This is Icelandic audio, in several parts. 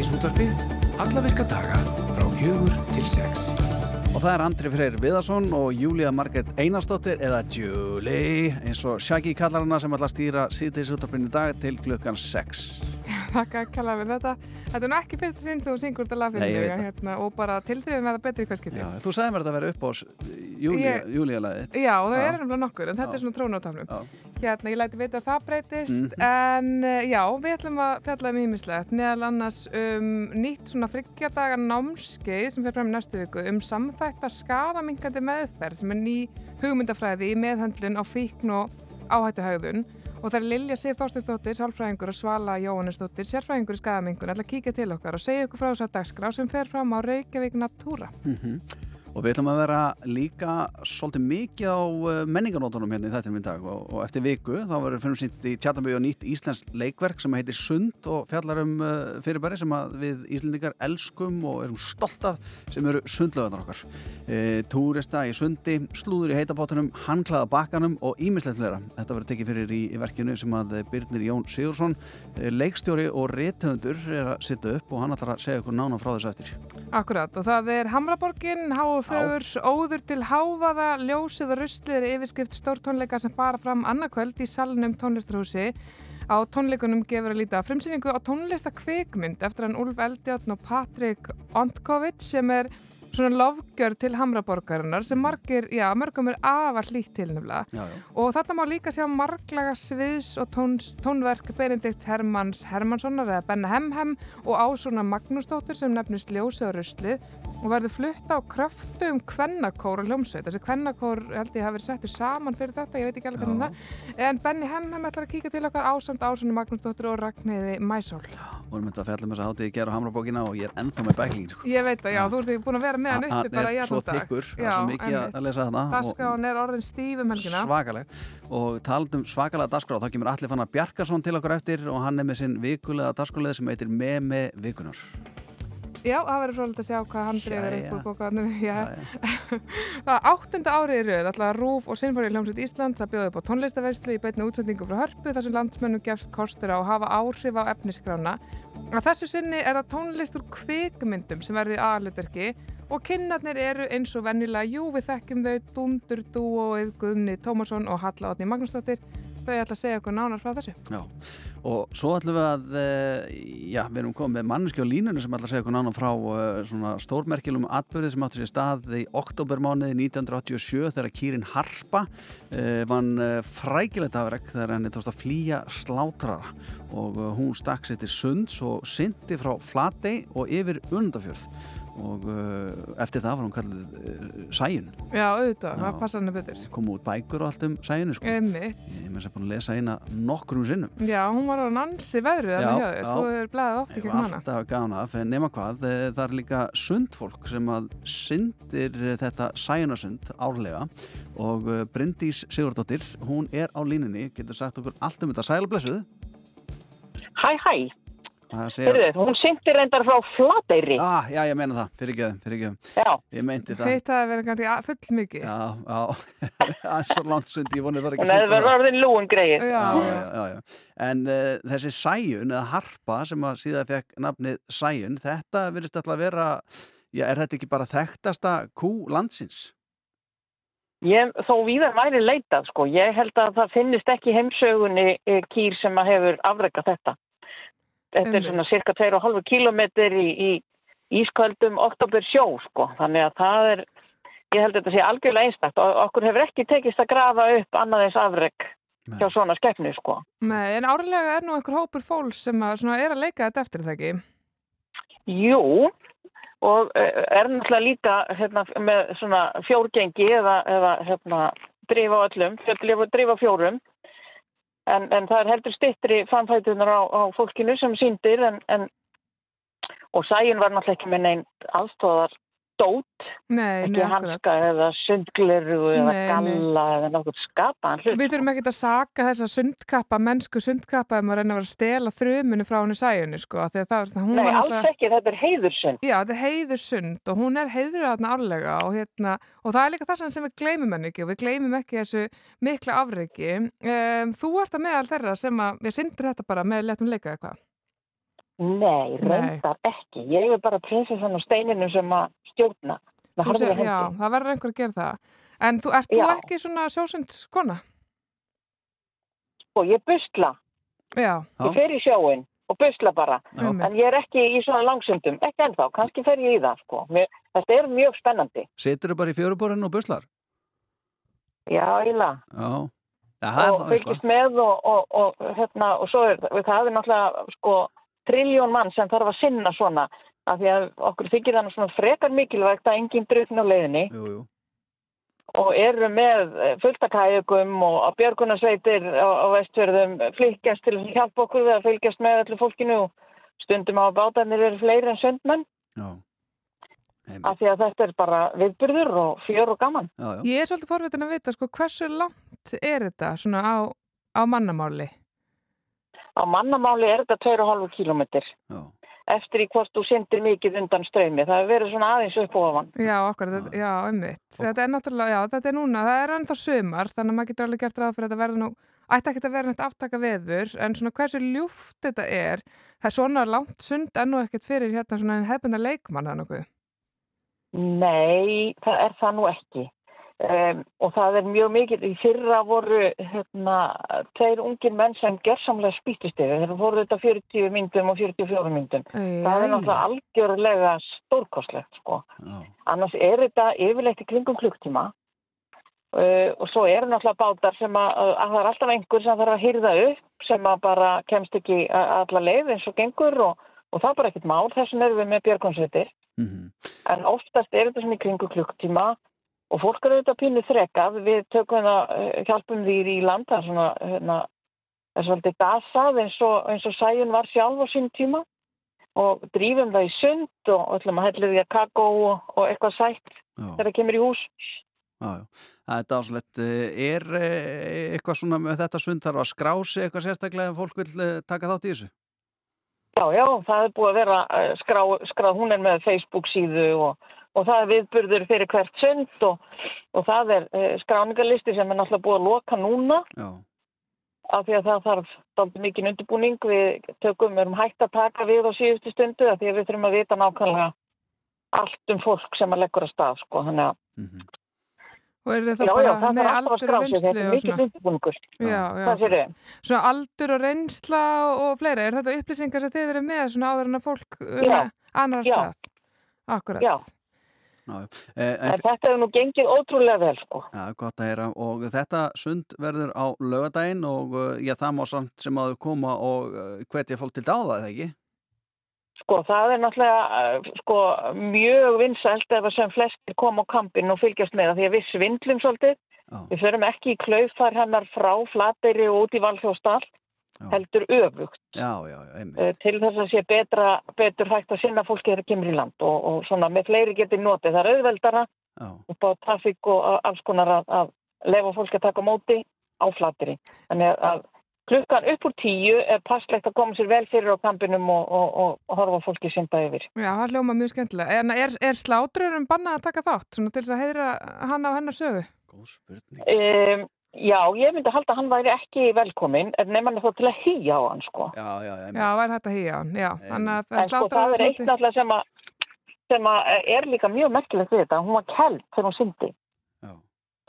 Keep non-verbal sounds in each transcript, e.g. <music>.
Síðdeis útvarpið, alla virka daga frá fjögur til sex. Og það er Andri Freyr Viðarsson og Júlia Marget Einarstóttir eða Julie eins og Shaggy kallar hana sem ætla að stýra síðdeis útvarpinu í dag til klukkan 6. Takk <laughs> að kalla við þetta. Þetta er nú ekki fyrsta sinn sem þú syngur þetta lag fyrir mig hérna, og bara tilþrifum með það betri hvað skilja. Já, þú sagði mér að þetta verið upp á Júlia, Ég- Júlia lagið. Já, og það Já. er nefnilega nokkur, en þetta Já. er svona trónátafnum. Hérna, ég læti vita að það breytist, Mhm. en eh, já, við ætlum að fjalla um ímislegt, meðal annars um nýtt svona þryggjadaga námskeið sem fer fram í næstu viku um samþætta skadamingandi meðferð sem er ný hugmyndafræði í meðhöndlun á fíkn og áhættuhægðun og það er Lilja Sif Þorstinsdóttir, sálfræðingur og Svala Jóhannesdóttir, sérfræðingur í skadamingun, ætla að kíkja til okkar og segja ykkur frá þess að dagskrá sem fer fram á Reykjavík Natúra. Mhm. Og við ætlum að vera líka svolítið mikið á uh, menninganótunum hérna í þetta minn dag og, og eftir viku þá verður fyrir sínt í Tjarnabíu og nýtt íslensk leikverk sem heitir Sund og fjallar um uh, fyrirbæri sem við Íslendingar elskum og erum stolt af sem eru sundlöðunar okkar. E, túrista í sundi, slúður í heitapátunum, handklaða bakkanum og ímisleitleira. Þetta verður tekið fyrir í, í verkinu sem að eh, Birnir Jón Sigursson, leikstjóri og rithöfundur er að sitta upp og hann ætlar að segja ykkur nána frá. Akkurat og Háafögur, Óður til Hávaða, Ljósið og Ruslið er yfirskrift stórtónleika sem fara fram annarkvöld í salnum tónlistarhúsi. Á tónleikunum gefur að líta frumsýningu á tónlistakvikmynd eftir hann Úlf Eldjáttn og Patrik Ontkovits sem er svona lofgjör til Hamraborgarinnar sem margir, já, mörgum er afar hlýtt til nefnilega. Já, já. Og þetta má líka sjá marglaga sviðs og tóns, tónverk Benedikt Hermanns Hermannssonar eða Benna Hemhem og Ásuna Magnúsdóttir sem nefnist Ljósi og verður flutt á kröftu um kvennakór og hljómsveit. Þessi kvennakór held ég hafi verið settur saman fyrir þetta, ég veit ekki alveg hvernig það. En Benni Hemhem ætlar að kíka til okkar ásamt Ásuna Magnúsdóttir og Ragnhiði Mæsól. vorum þetta að fjalla þessa hátíð í gerð og hamrabókina og ég ennþá með bæklingin. Ég veit það, já, þú ert ekki búin að vera með hann uppi bara í er svo þykkur, það er svo mikið að- að lesa þarna Dagskráin er orðin stíf um helgina. svakaleg og talandum svakalega dagskrá þá kemur allir fann að Bjarkarsson til okkur eftir og hann er með sinn vikulega dagskrálið sem heitir með vikunar Já, það verður frólægt að sjá hvað hann dreifir upp úr <laughs> já. <laughs> Það er áttunda árið í rauð, alltaf Rúf og Sinfóri Hljómsveit Ísland, það bjóði upp á tónlistaverslu í beinni útsendingu frá hörpu þar sem landsmönnum gefst kostur á að hafa áhrif á efniskrána. Að þessu sinni er það tónlist úr kvikmyndum sem verði aðalutverki og kynnarnir eru eins og venjulega, jú við þekkjum þau Dundur Dúóið, Guðni Tómasson og Halla Átni Magnúsdóttir. Þau ætla að segja okkur nánar frá þessu. Já, og svo ætlum við að, eh, já, við erum komið með manneski á línunni sem ætla að segja okkur nána frá eh, svona stórmerkilum atbyrði sem áttu sér stað í oktobermániði 1987 þegar Kýrin Harpa eh, vann frækilegt afrek þegar henni tókst að flýja slátrara og hún stakk sér til sunds og syndi frá Flatey og yfir Undafjörð og eh, eftir það var hún kallið uh, Sæjun, Já, auðvitað, það passar henni betur. kom út bækur og allt um Sæjunu sko. Einmitt. Ég er með þess að búin að lesa eina nokkrum sinnum Já, hún var á nansi veðru Já, þannig já. Þú er blæðið oft gegn var hana. alltaf gaman af, en nema hvað, eh, það er líka sundfólk sem að syndir eh, þetta sæjunasund árlega og eh, Bryndís Sigurdóttir, hún er á línunni, getur sagt okkur allt um þetta sælablessuð. Hæ, hæ, segja, heyrðu, hún syndir reyndar frá Flateyri. ah, já, ég meina það, fyrir ekki, fyrir ekki, Já, ég meinti það. Hitt það að vera kannski full mikið. Já, já, <laughs> það er svo langt sund, ég vonið það ekki hún hefði verið orðin lúin greið. En uh, þessi sæjun eða harpa sem að síðan fekk nafnið sæjun, þetta virðist alltaf að vera, já, er þetta ekki bara þekktasta kú landsins? Ég, þó víðan væri leitað, sko. Ég held að það finnist ekki í heimsögunni eh, kýr sem að hefur afrekað þetta. Þetta er svona cirka 2,5 kilometr í, í ísköldum oktober sjó, sko. Þannig að það er, ég held að þetta sé algjörlega einstakt og okkur hefur ekki tekist að grafa upp annað eins afrek Nei. hjá svona skefnu, sko. Nei, en árlega er nú einhver hópur fólks sem að, svona, er að leika þetta eftir það ekki. Jú, og eh, er náttúrulega líka hérna, með svona fjórgengi eða, eða hérna, drifa á öllum, drifa, drifa fjórum. En, en það er heldur stittri framfætunar á, á fólkinu sem síndir en, en og sæjun var náttúrulega ekki með neinn aðstóðar dót, Nei, ekki nei, hanska eða sundgleru eða Nei, galla eða skapaðan hlut. Við þurfum ekki að saka þessa sundkappa, mennsku sundkappa ef maður reyna að vera að stela þrumunu frá henni sæjunni, sko. Að það, hún Nei, alls náttúrulega- ekki, þetta er heiðursund. Já, þetta er heiður sund og hún er heiður þarna árlega og, hérna, og það er líka það sem við gleymum henni ekki og við gleymum ekki þessu mikla afreiki. Um, þú ert að meðal þeirra sem að, við syndir þetta bara með letum leika eitthvað. Nei, Nei. reyndar ekki. Ég er bara prinsessan á steininu sem að stjórna. Þú segir- hendi. Já, það verður einhver að gera það. En þú, ert þú Já. ekki svona sjósundskona? Og ég busla. Já. Ég fer í sjóin og busla bara. Já. En ég er ekki í svona langsundum. Ekki ennþá. Kannski fer ég í það, sko. Mér, þetta er mjög spennandi. Situr bara í fjöruborinn og buslar? Já, eiginlega. Já. Það er og fylgist með og, og, og, hérna, og svo er það er náttúrulega sko triljón mann sem þarf að sinna svona af því að okkur þykir þannig svona frekar mikilvægt að enginn drukn á leiðinni Jú, jú. og eru með fulltakæjökum og að björgunarsveitir á, á vestfjörðum fylgjast til að hjálpa okkur við að fylgjast með öllu fólkinu og stundum á að bátarnir eru fleiri en söndmenn af því að þetta er bara viðburður og fjör og gaman. Já, já. Ég er svolítið forvitin að vita, sko, hversu langt er þetta svona á, á mannamáli? Á mannamáli er þetta 2,5 kílómetr Já. Eftir í hvort þú syndir mikið undan ströymi. Það hefur verið svona aðeins upp og ofan. Já, okkur, þetta, já, einmitt. Þetta er náttúrulega, já, þetta er núna, það er ennþá sumar, þannig að maður getur alveg gert ráð fyrir að þetta verður nú, ætti ekki að vera neitt aftaka veður, en svona hversu ljúft þetta er, það er svona langt sund enn og ekkert fyrir hérna svona hefðbunda leikmann það nokkuð. Nei, það er það nú ekki. Um, og það er mjög mikið, í fyrra voru hérna, tveir ungir menn sem gerðsamlega spýttist yfir. Þeir voru þetta 40 myndum og 44 myndum. Það er náttúrulega algjörlega stórkostlegt, sko. Já. Annars er þetta yfirleitt í kringum klukktíma uh, og svo eru náttúrulega bátar sem að, að það er alltaf einhver sem þarf að hýrða upp sem að bara kemst ekki alla leið eins og gengur og, og það er bara ekkert mál. Þessum erum við með björgonsveitir. Mhm. En oftast er þetta svona í kringu klukktíma og fólk eru auðvitað pínu þrekað. Við tökum það, eh, hjálpum því í land, það er svona, hérna, það er svolítið dasað eins og, eins og sæjun var sjálf á sín tíma og drífum það í sund og ætlum að hella því að kakó og, og eitthvað sætt þegar það kemur í hús. Já, já. Það er dáslegt. Er eh, eitthvað svona með þetta sund þarf að skrá sig eitthvað sérstaklega ef fólk vil eh, taka þátt í þessu? Já, já, það er búið að vera eh, skrá, skrá hún er með Facebook síðu og, og það er viðburður fyrir hvert sund og, og það er uh, skráningarlisti sem er náttúrulega búið að loka núna Já. af því að það þarf dálítið mikið undirbúning. Við tökum, við erum hægt að taka við á síðustu stundu af því að við þurfum að vita nákvæmlega allt um fólk sem að leggur að stað, sko. Þannig að, Mhm. Og eru þið þá já, bara já, með aldur og reynslu þetta er og mikið undirbúningur. Já, já. Svona aldur og reynsla og, og fleira, er þetta upplýsingar sem þið eru með svona áður en að fólk uh, Já. annar Já. stað? Akkurat. Já. Já. Eh, en, En þetta hefur nú gengið ótrúlega vel, sko. já, gott að heyra. Og þetta sund verður á lögadaginn og eh, já, það má samt sem að koma og eh, hvetja fólk til dáða, eða ekki? Sko, það er náttúrulega sko, mjög vinsælt ef að sem flestir koma á kampinn og fylgjast með því að við svindlum svolítið. Já. Við förum ekki í klaufar hennar frá Flateyri og út í Valþjóðstall. Heldur öfugt Já, já, já, uh, til þess að sé betra, betur hægt að sinna fólki þegar það kemur í land og, og svona með fleiri getur notið. Það er auðveldara Já, upp á trafík og alls konar að, að lefa fólki að taka móti á Flateyri. Þannig að- að klukkan upp úr tíu er passlegt að koma sér vel fyrir á kampinum og, og, og, og horfa fólki synda yfir. Já, það hljóma mjög skemmtilega. En er, er slátrurinn bannað að taka þátt svona til þess að heyra hann á hennar sögu? góð spurning. Um, já, ég myndi halda að hann væri ekki velkominn, en nefnum hann þá til að hýja á hann, sko. Já, já, einmitt. Já, væri hægt að hýja hann, já. Að En sko, það er eitt náttúrulega sem að, sem að er líka mjög merkilegt við þetta. Hún var keld þegar hún syndi. Já.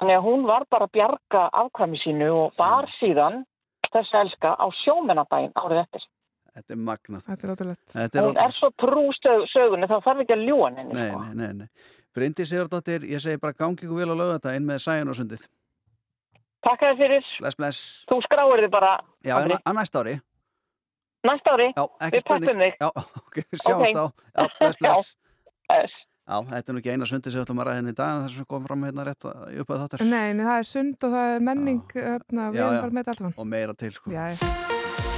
Þannig að hún var bara að bjarga afkvæmi sínu og bar síðan þess að elska á sjómennadaginn árið eftir. Þetta er magnað. Þetta er ótrúlegt. Þetta er Hún er svo trú sög, sögunni, þá þarf ekki að ljúa henni, Nei, sko. nei, nei, nei. Bryndi Sigurdóttir, ég segi bara gangi ykkur vel á lögata inn með sæjan og sundið. Takk að þið fyrir. Bless, bless. Þú skráir þið bara Já, Andri. að næst ári. næsta ári. Já, ekki Við peppum þig. Já, <laughs> ok, við sjáumst Ok. á. Já, bless, bless. Þess. Já, þetta er nú ekki eina sundið sem við ætlum að ræða henni í dag en það sem kom fram hérna rétt að- í uppað þáttar. Nei, nei, það er sund og það er menning, öfna, við Já, erum já. bara með þetta alltaf. Og meira til, sko. Já, já.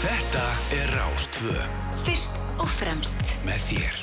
Þetta er Rástvö Fyrst og fremst með þér.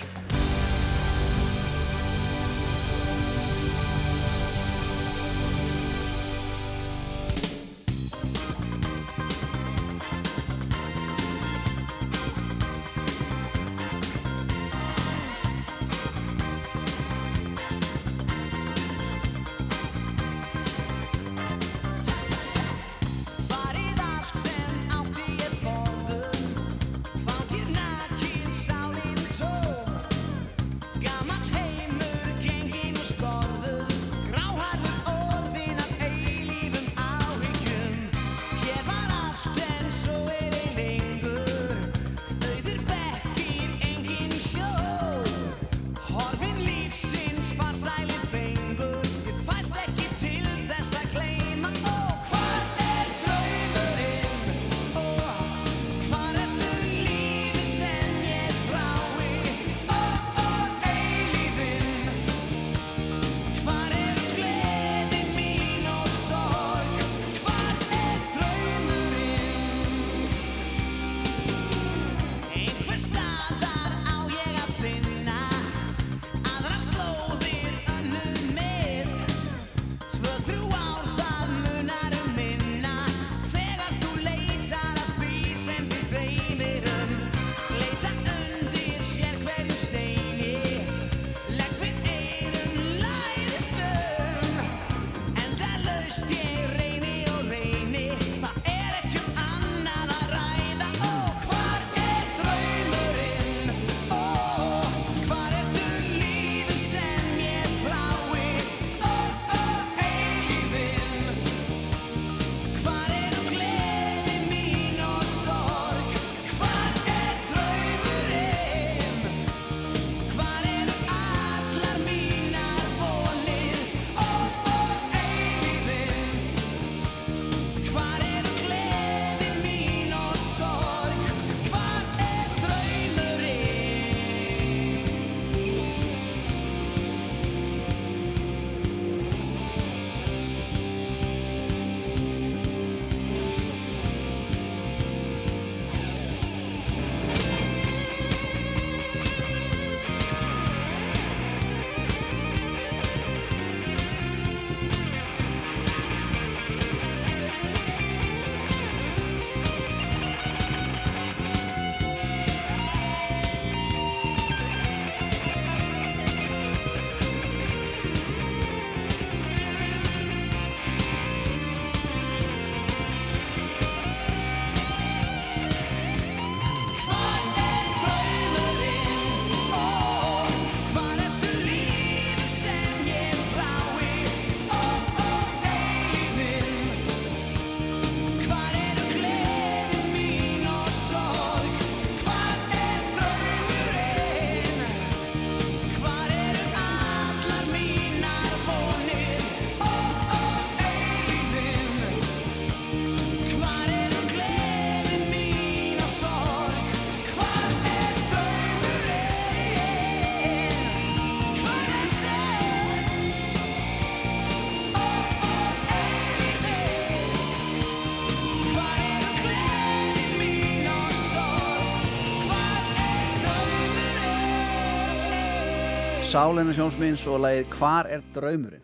Sáleina Sjónsmins og lagið Hvar er draumurinn?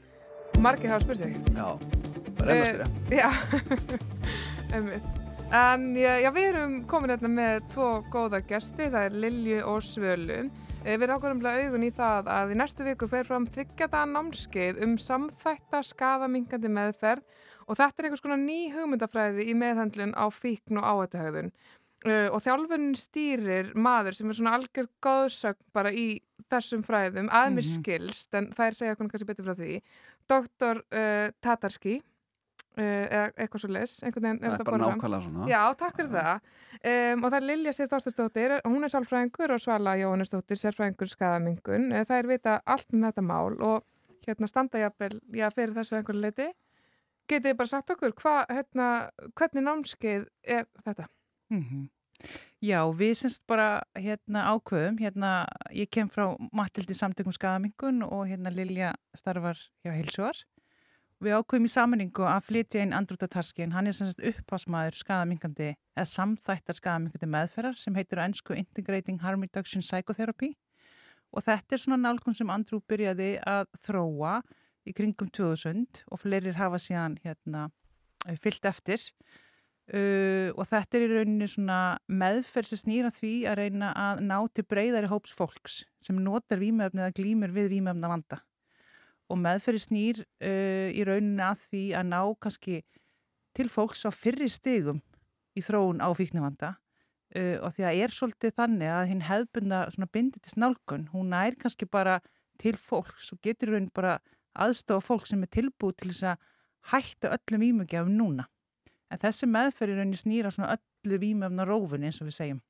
Margir hafa spurt sig. Já, bara enn að spyrja. Eh, Já, <laughs> einmitt. En já, við erum komin hérna með tvo góða gesti, það er Lilju og Svölu. Eh, Við rákurum augun í það að í næstu viku fer fram þryggjata námskeið um samþætta skaðamingandi meðferð og þetta er einhvers konar ný hugmyndafræði í meðhandlun á fíkn og áhættuhægðun. Uh, og þjálfunin stýrir maður sem er svona algjör góðsögn bara í þessum fræðum að mér skilst en það er segja okkur kannski betur frá því Dr. Uh, Tatarski uh, eða eitthvað svo les einhvern veginn Það er þetta bara borðað. nákvæmlega svona. Já, takk fyrir það. Um, og það er Lilja Sif Þorstensdóttir, hún er sálfræðingur og Svala Jóhannesdóttir, sérfræðingur skaðamingun. Eh, Það er vita allt um þetta mál og hérna standa jafnvel, já, fyrir þessu einhverju leiti. Getið þið bara sagt okkur, hva, hérna, hvernig námskeið er þetta? Mm Já, við semst bara hérna ákveðum, hérna ég kem frá Matildi samtökum skadamingun og hérna Lilja starfar hjá Heilsuar. Við ákveðum í sammenningu að flytja inn Andrúta Taski en hann er semst upphásmaður skadamingandi eða samþættar skadamingandi meðferðar sem heitir á ennsku Integrating Harm Reduction Psychotherapy. Og þetta er svona nálgun sem Andrú byrjaði að þróa í kringum 2000 og fleirir hafa síðan hérna fyllt eftir Uh, og þetta er í rauninni svona meðferð sem snýra því að reyna að ná til breyðari hóps fólks sem notar vímöfni eða glýmur við vímöfna vanda og meðferði snýr uh, í rauninni að því að ná kannski til fólks á fyrri stigum í þróun á fíknavanda uh, og því að er svolítið þannig að hinn hefðbunda svona binditist nálgun, hún er kannski bara til fólks og getur rauninni bara aðstofa fólk sem er tilbúið til þess að hætta öllum vímögjafum núna En þessi meðferð í rauninni snýra svona öllu vímöfna rófunni eins og við segjum.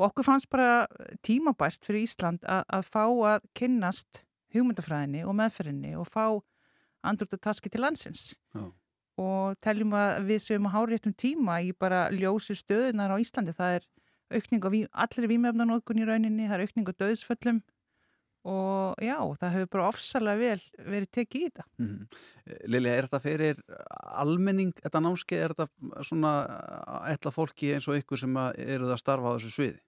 Og okkur fannst bara tímabært fyrir Ísland að, að fá að kynnast hugmyndafræðinni og meðferðinni og fá andrúttataski til landsins. Já. Og teljum að við séum að háréttum tíma í bara ljósi stöðunar á Íslandi. Það er aukning á allir vímöfnanókun í rauninni, það er aukning á döðsföllum og já, það hefur bara ofsalega vel verið tekið í þetta. Mm. Lilja, er þetta fyrir almenning, þetta námskeið, er þetta svona eitthvað fólki eins og ykkur sem að eru það að starfa á þessu sviði?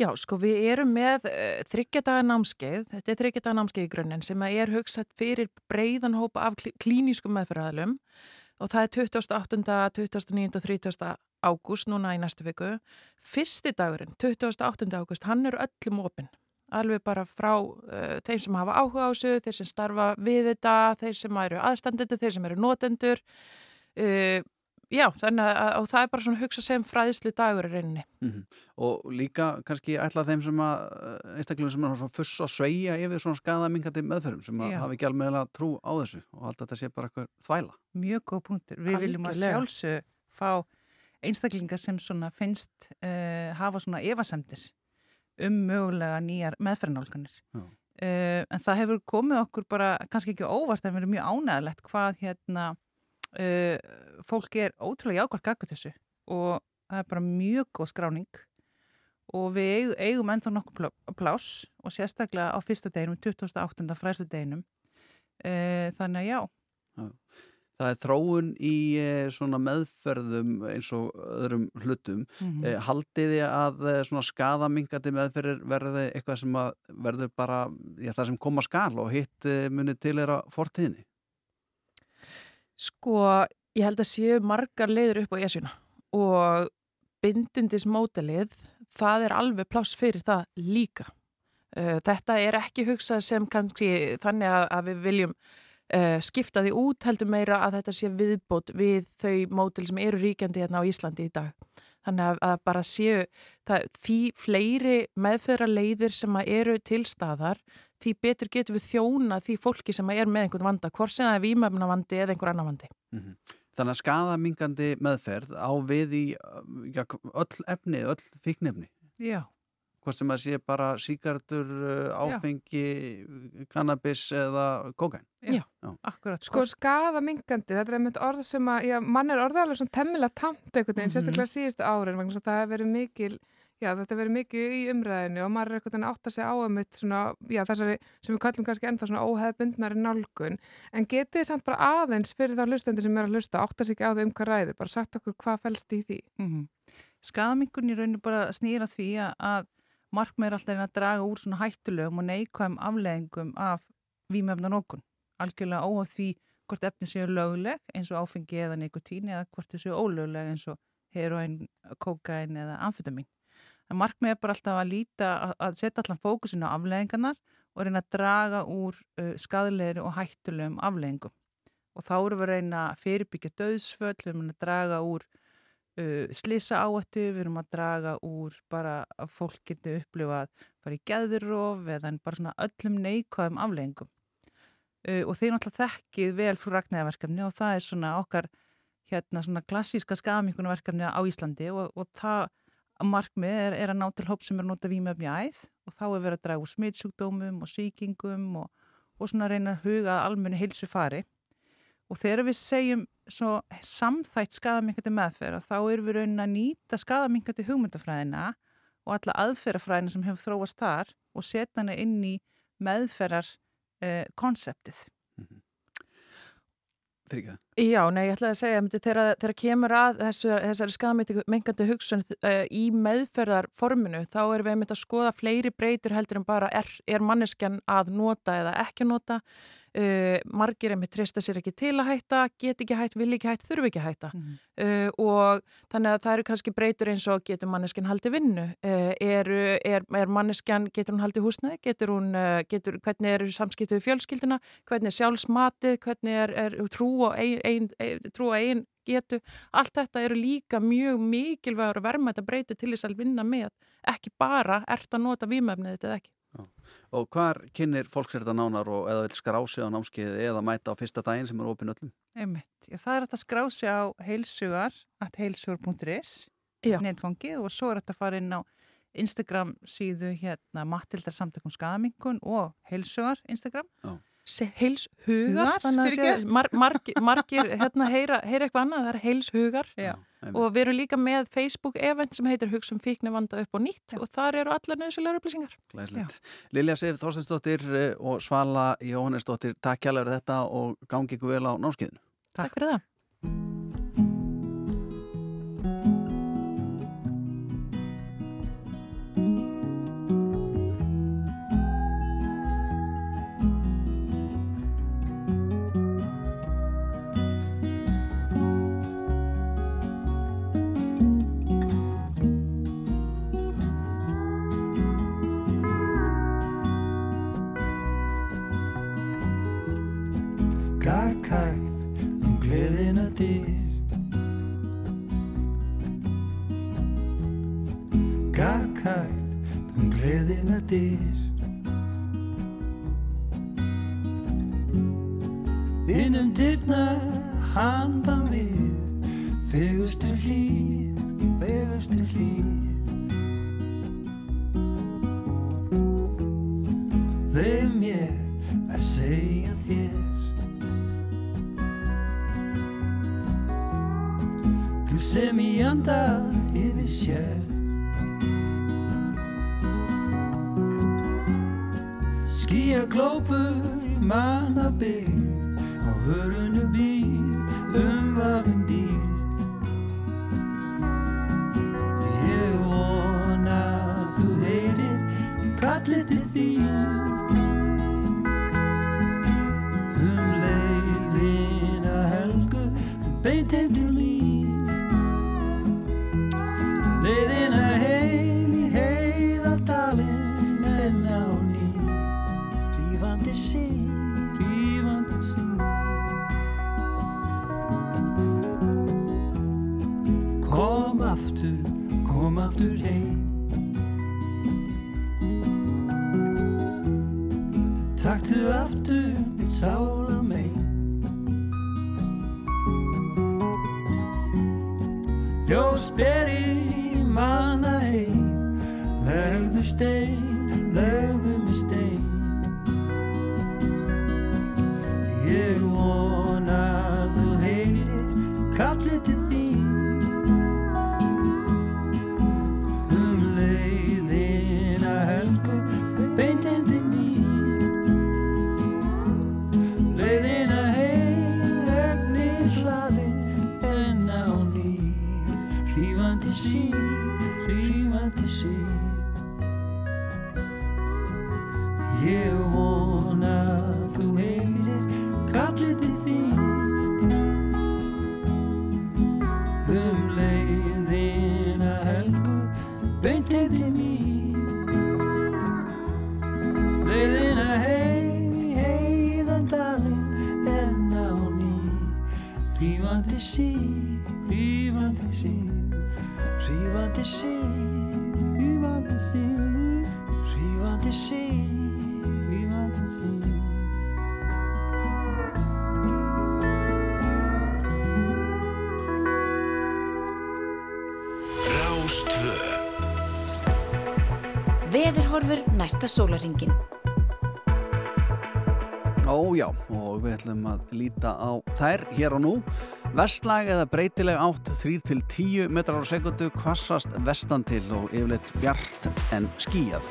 Já, sko við erum með uh, þryggjadaga námskeið, þetta er þryggjadaga námskeið í grunninn sem að er hugsað fyrir breiðan hópa af klí- klínískum meðferðaðalum og það er 28., 29. og 30. ágúst núna í næstu viku. Fyrsti dagurinn, 28. ágúst, hann er öllum opinn alveg bara frá uh, þeim sem hafa áhuga á þessu, þeir sem starfa við þetta, þeir sem eru aðstandendur, þeir sem eru notendur. Uh, já, þannig að og það er bara svona hugsa sem fræðslu dagur í rauninni. Mm Og líka kannski ætla þeim sem að einstaklingum sem er svona fuss að sveia yfir svona skadamingandi meðferðum sem að Já. hafi ekki alveg meðlega trú á þessu og alltaf þetta sé bara eitthvað þvæla. Mjög góð punktur. Við viljum að Algjörlega. sjálfsög fá einstaklingar sem svona finnst uh, hafa svona evasemdir um mögulega nýjar meðferðanálganir. Uh, en það hefur komið okkur bara kannski ekki óvart en verið mjög ánægilegt hvað hérna uh, fólk er ótrúlega jákvært gagvið þessu og það er bara mjög góð skráning og við eigum, eigum ennþá nokkuð plá- pláss og sérstaklega á fyrsta deginum, 28. fræstu deginum. Uh, þannig að já, Það er þróun í eh, svona meðferðum eins og öðrum hlutum. mm Eh, Haldið þið að eh, svona skadamingandi meðferðir verði eitthvað sem að verður bara já, það sem koma skal og hitt eh, muni til þeirra fortíðinni? Sko, ég held að séu margar leiður upp á esjuna og bindindismódelið, það er alveg pláss fyrir það líka. Þetta er ekki hugsað sem kannski þannig að, að við viljum uh, skipta því út heldur meira að þetta sé viðbót við þau módel sem eru ríkjandi hérna á Íslandi í dag. Þannig að, að bara séu það, því fleiri meðferra leiðir sem að eru til staðar, því betur getur við þjóna því fólki sem er með einhvern vanda, hvort sem það er vímöfna vandi eða einhver annan vandi. Mhm. Þannig að skadamingandi meðferð á við í já, öll efni, öll fíknefni. já. Hvort sem að sé bara síkartur, áfengi, kannabis eða kókain. Akkurat. Sko skafamingandi, þetta er einmitt orð sem að, já, mann er orðið alveg svona temmilega tamt einhvern veginn, Mhm. sérstaklega síðustu árin vegna þess að það hefur verið mikil, já þetta verið mikil í umræðinu og maður er einhvern veginn að átta sig á einmitt svona, já þessari sem við kallum kannski ennþá svona óheðbundnari nálgun, en getið þið samt bara aðeins fyrir þá hlustendur sem er að hlusta, átta sig ekki á þau um hvað ræður, bara sagt okkur hvað fælst í því. Mm Skadamingun í rauninu bara snýra því að, að markmið er alltaf að draga úr svona hættulegum og neikvæm afleðingum af výmefnan okkur. Algjörlega óhaf því hvort efni séu lögleg eins og áfengi eða nikotín eða hvort þau séu ólögleg eins og heroin, kokain eða amfetamin. Það markmið er bara alltaf að líta, að setja allan fókusin á afleðingarnar og reyna að draga úr uh, skadlegri og hættulegum afleðingum. Og þá eru við að reyna að fyrirbyggja döðsföll, við erum að draga úr uh, slisa áættu, við erum að draga úr bara að fólk geti upplifað bara í geðurof eða bara svona öllum neikvæðum afleðingum. Uh, og þeir náttúrulega þekkið vel frú ragnæðaverkefni og það er svona okkar hérna svona klassíska skamingunarverkefni á Íslandi og, og það markmið er, er að ná til hóp sem er nota výmöfni æð og þá er verið að draga úr smittsjúkdómum og sýkingum og, og svona reyna að huga almenni heilsu fari og þegar við segjum svo samþætt skadamingandi meðferð þá er við raunin að nýta skadamingandi hugmyndafræðina og alla aðferðafræðina sem hefur þróast þar og setja hana inn í meðferðar eh, konseptið. Mm -hmm fyrir ekki það? Já, nei, ég ætlaði að segja þegar, þegar kemur að þessu, þessari skadamengandi hugsun uh, í meðferðarforminu þá erum við að skoða fleiri breytur heldur en bara er, er manneskjan að nota eða ekki nota Uh, margir er með trista sér ekki til að hætta get ekki hætt, vil ekki hætt, þurfi ekki að hætta. Mm. uh, og þannig að það eru kannski breytur eins og getur manneskjan haldi vinnu? Uh, er, er, er manneskjan getur hún haldi húsnaði, getur hún getur, hvernig er samskiptu við fjölskyldina hvernig er sjálfsmatið, hvernig er, er trú og ein, ein, getu, allt þetta eru líka mjög mikilvægur að verma þetta breyti til þess að vinna með, ekki bara ert að nota výmöfnið þetta eða ekki Já. Og hvar kynir fólk sér þetta nánar og eða vil skrási á námskeiði eða mæta á fyrsta daginn sem er ofin öllum? Einmitt, Já, það er að skrási á heilsugar at heilsugar.is netfangi og svo er þetta að fara inn á Instagram síðu hérna Matildar samtökum skadamingun og heilsugar Instagram Já heilshugar þannig að mar, margir, margir hérna, heyra, heyra eitthvað annað, það er heilshugar Já, og við erum líka með Facebook event sem heitir Hugsum fíkni vanda upp og nýtt Já. og þar eru allar nöðsulegar upplýsingar. Lilja Sif Þorstinsdóttir eh, og Svala Jóhannesdóttir Takk hjálfur þetta og gangi ykkur vel á námskiðinu Takk, Takk. fyrir það dyr. Innum dyrnar handan við. Fegustu hlýð, fegustu hlýð. Leif mér að segja þér. Þú sem í anda yfir sér Skýja glópur í mannabíð á hörunu býð umvafin dýð Ég vona að þú heyrir kallið til aftur heim sólaringin. Ó já, og við ætlum að líta á þær hér og nú. Vestlag eða breytileg átt 3-10 metrar á sekundu kvassast vestan til og yfirleitt bjart en skíjað.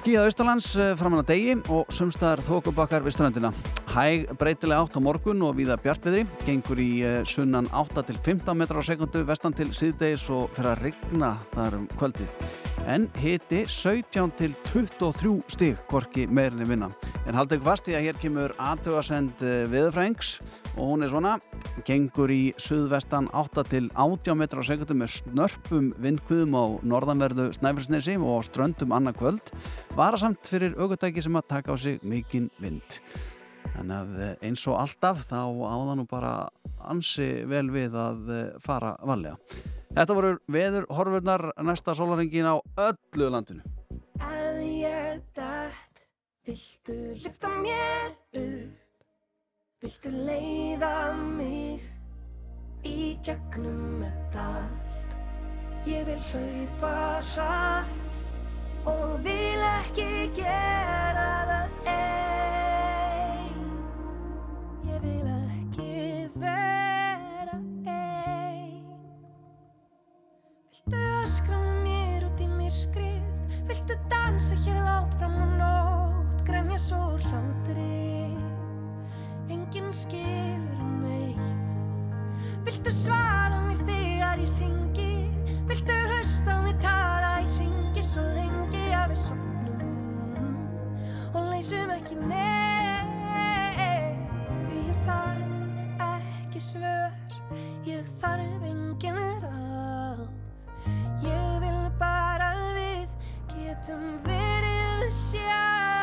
Skíjað austalands framan að degi og sumstaðar þókubakkar við strandina. Hæg breytileg átt á morgun og viða bjartviðri, gengur í eh, sunnan 8-15 metrar á sekundu vestan til síðdegis og fyrir að rigna þar um kvöldið. En hiti 17 til 23 stig, hvorki meirinni vinna. En haldið ykkur fast í að hér kemur aðtöðasend viðfrængs og hún er svona, gengur í suðvestan 8 til 80 metrar á sekundu með snörpum vindkviðum á norðanverðu Snæfellsnesi og ströndum annað kvöld, varasamt fyrir augutæki sem að taka á sig mikinn vind. Þannig að eh, eins og alltaf þá áða nú bara ansi vel við að eh, fara varlega. Þetta voru veður horfurnar næsta sólarengin á öllu landinu. Ef ég dætt, viltu lyfta mér upp? Viltu leiða mig í gegnum þetta allt? Ég vil hlaupa hratt og vil ekki gera það einn. Öskra með mér út í myrkrið? Viltu dansa hér látt fram á nótt? Grenja svo hlátri. Enginn skilur neitt. Viltu svara mér þegar ég ringi? Viltu hlusta á mig tala? Í ringi svo lengi að við sopnum og leysum ekki neitt. Því ég þarf ekki svör, ég þarf engin ráð getum verið við sjálf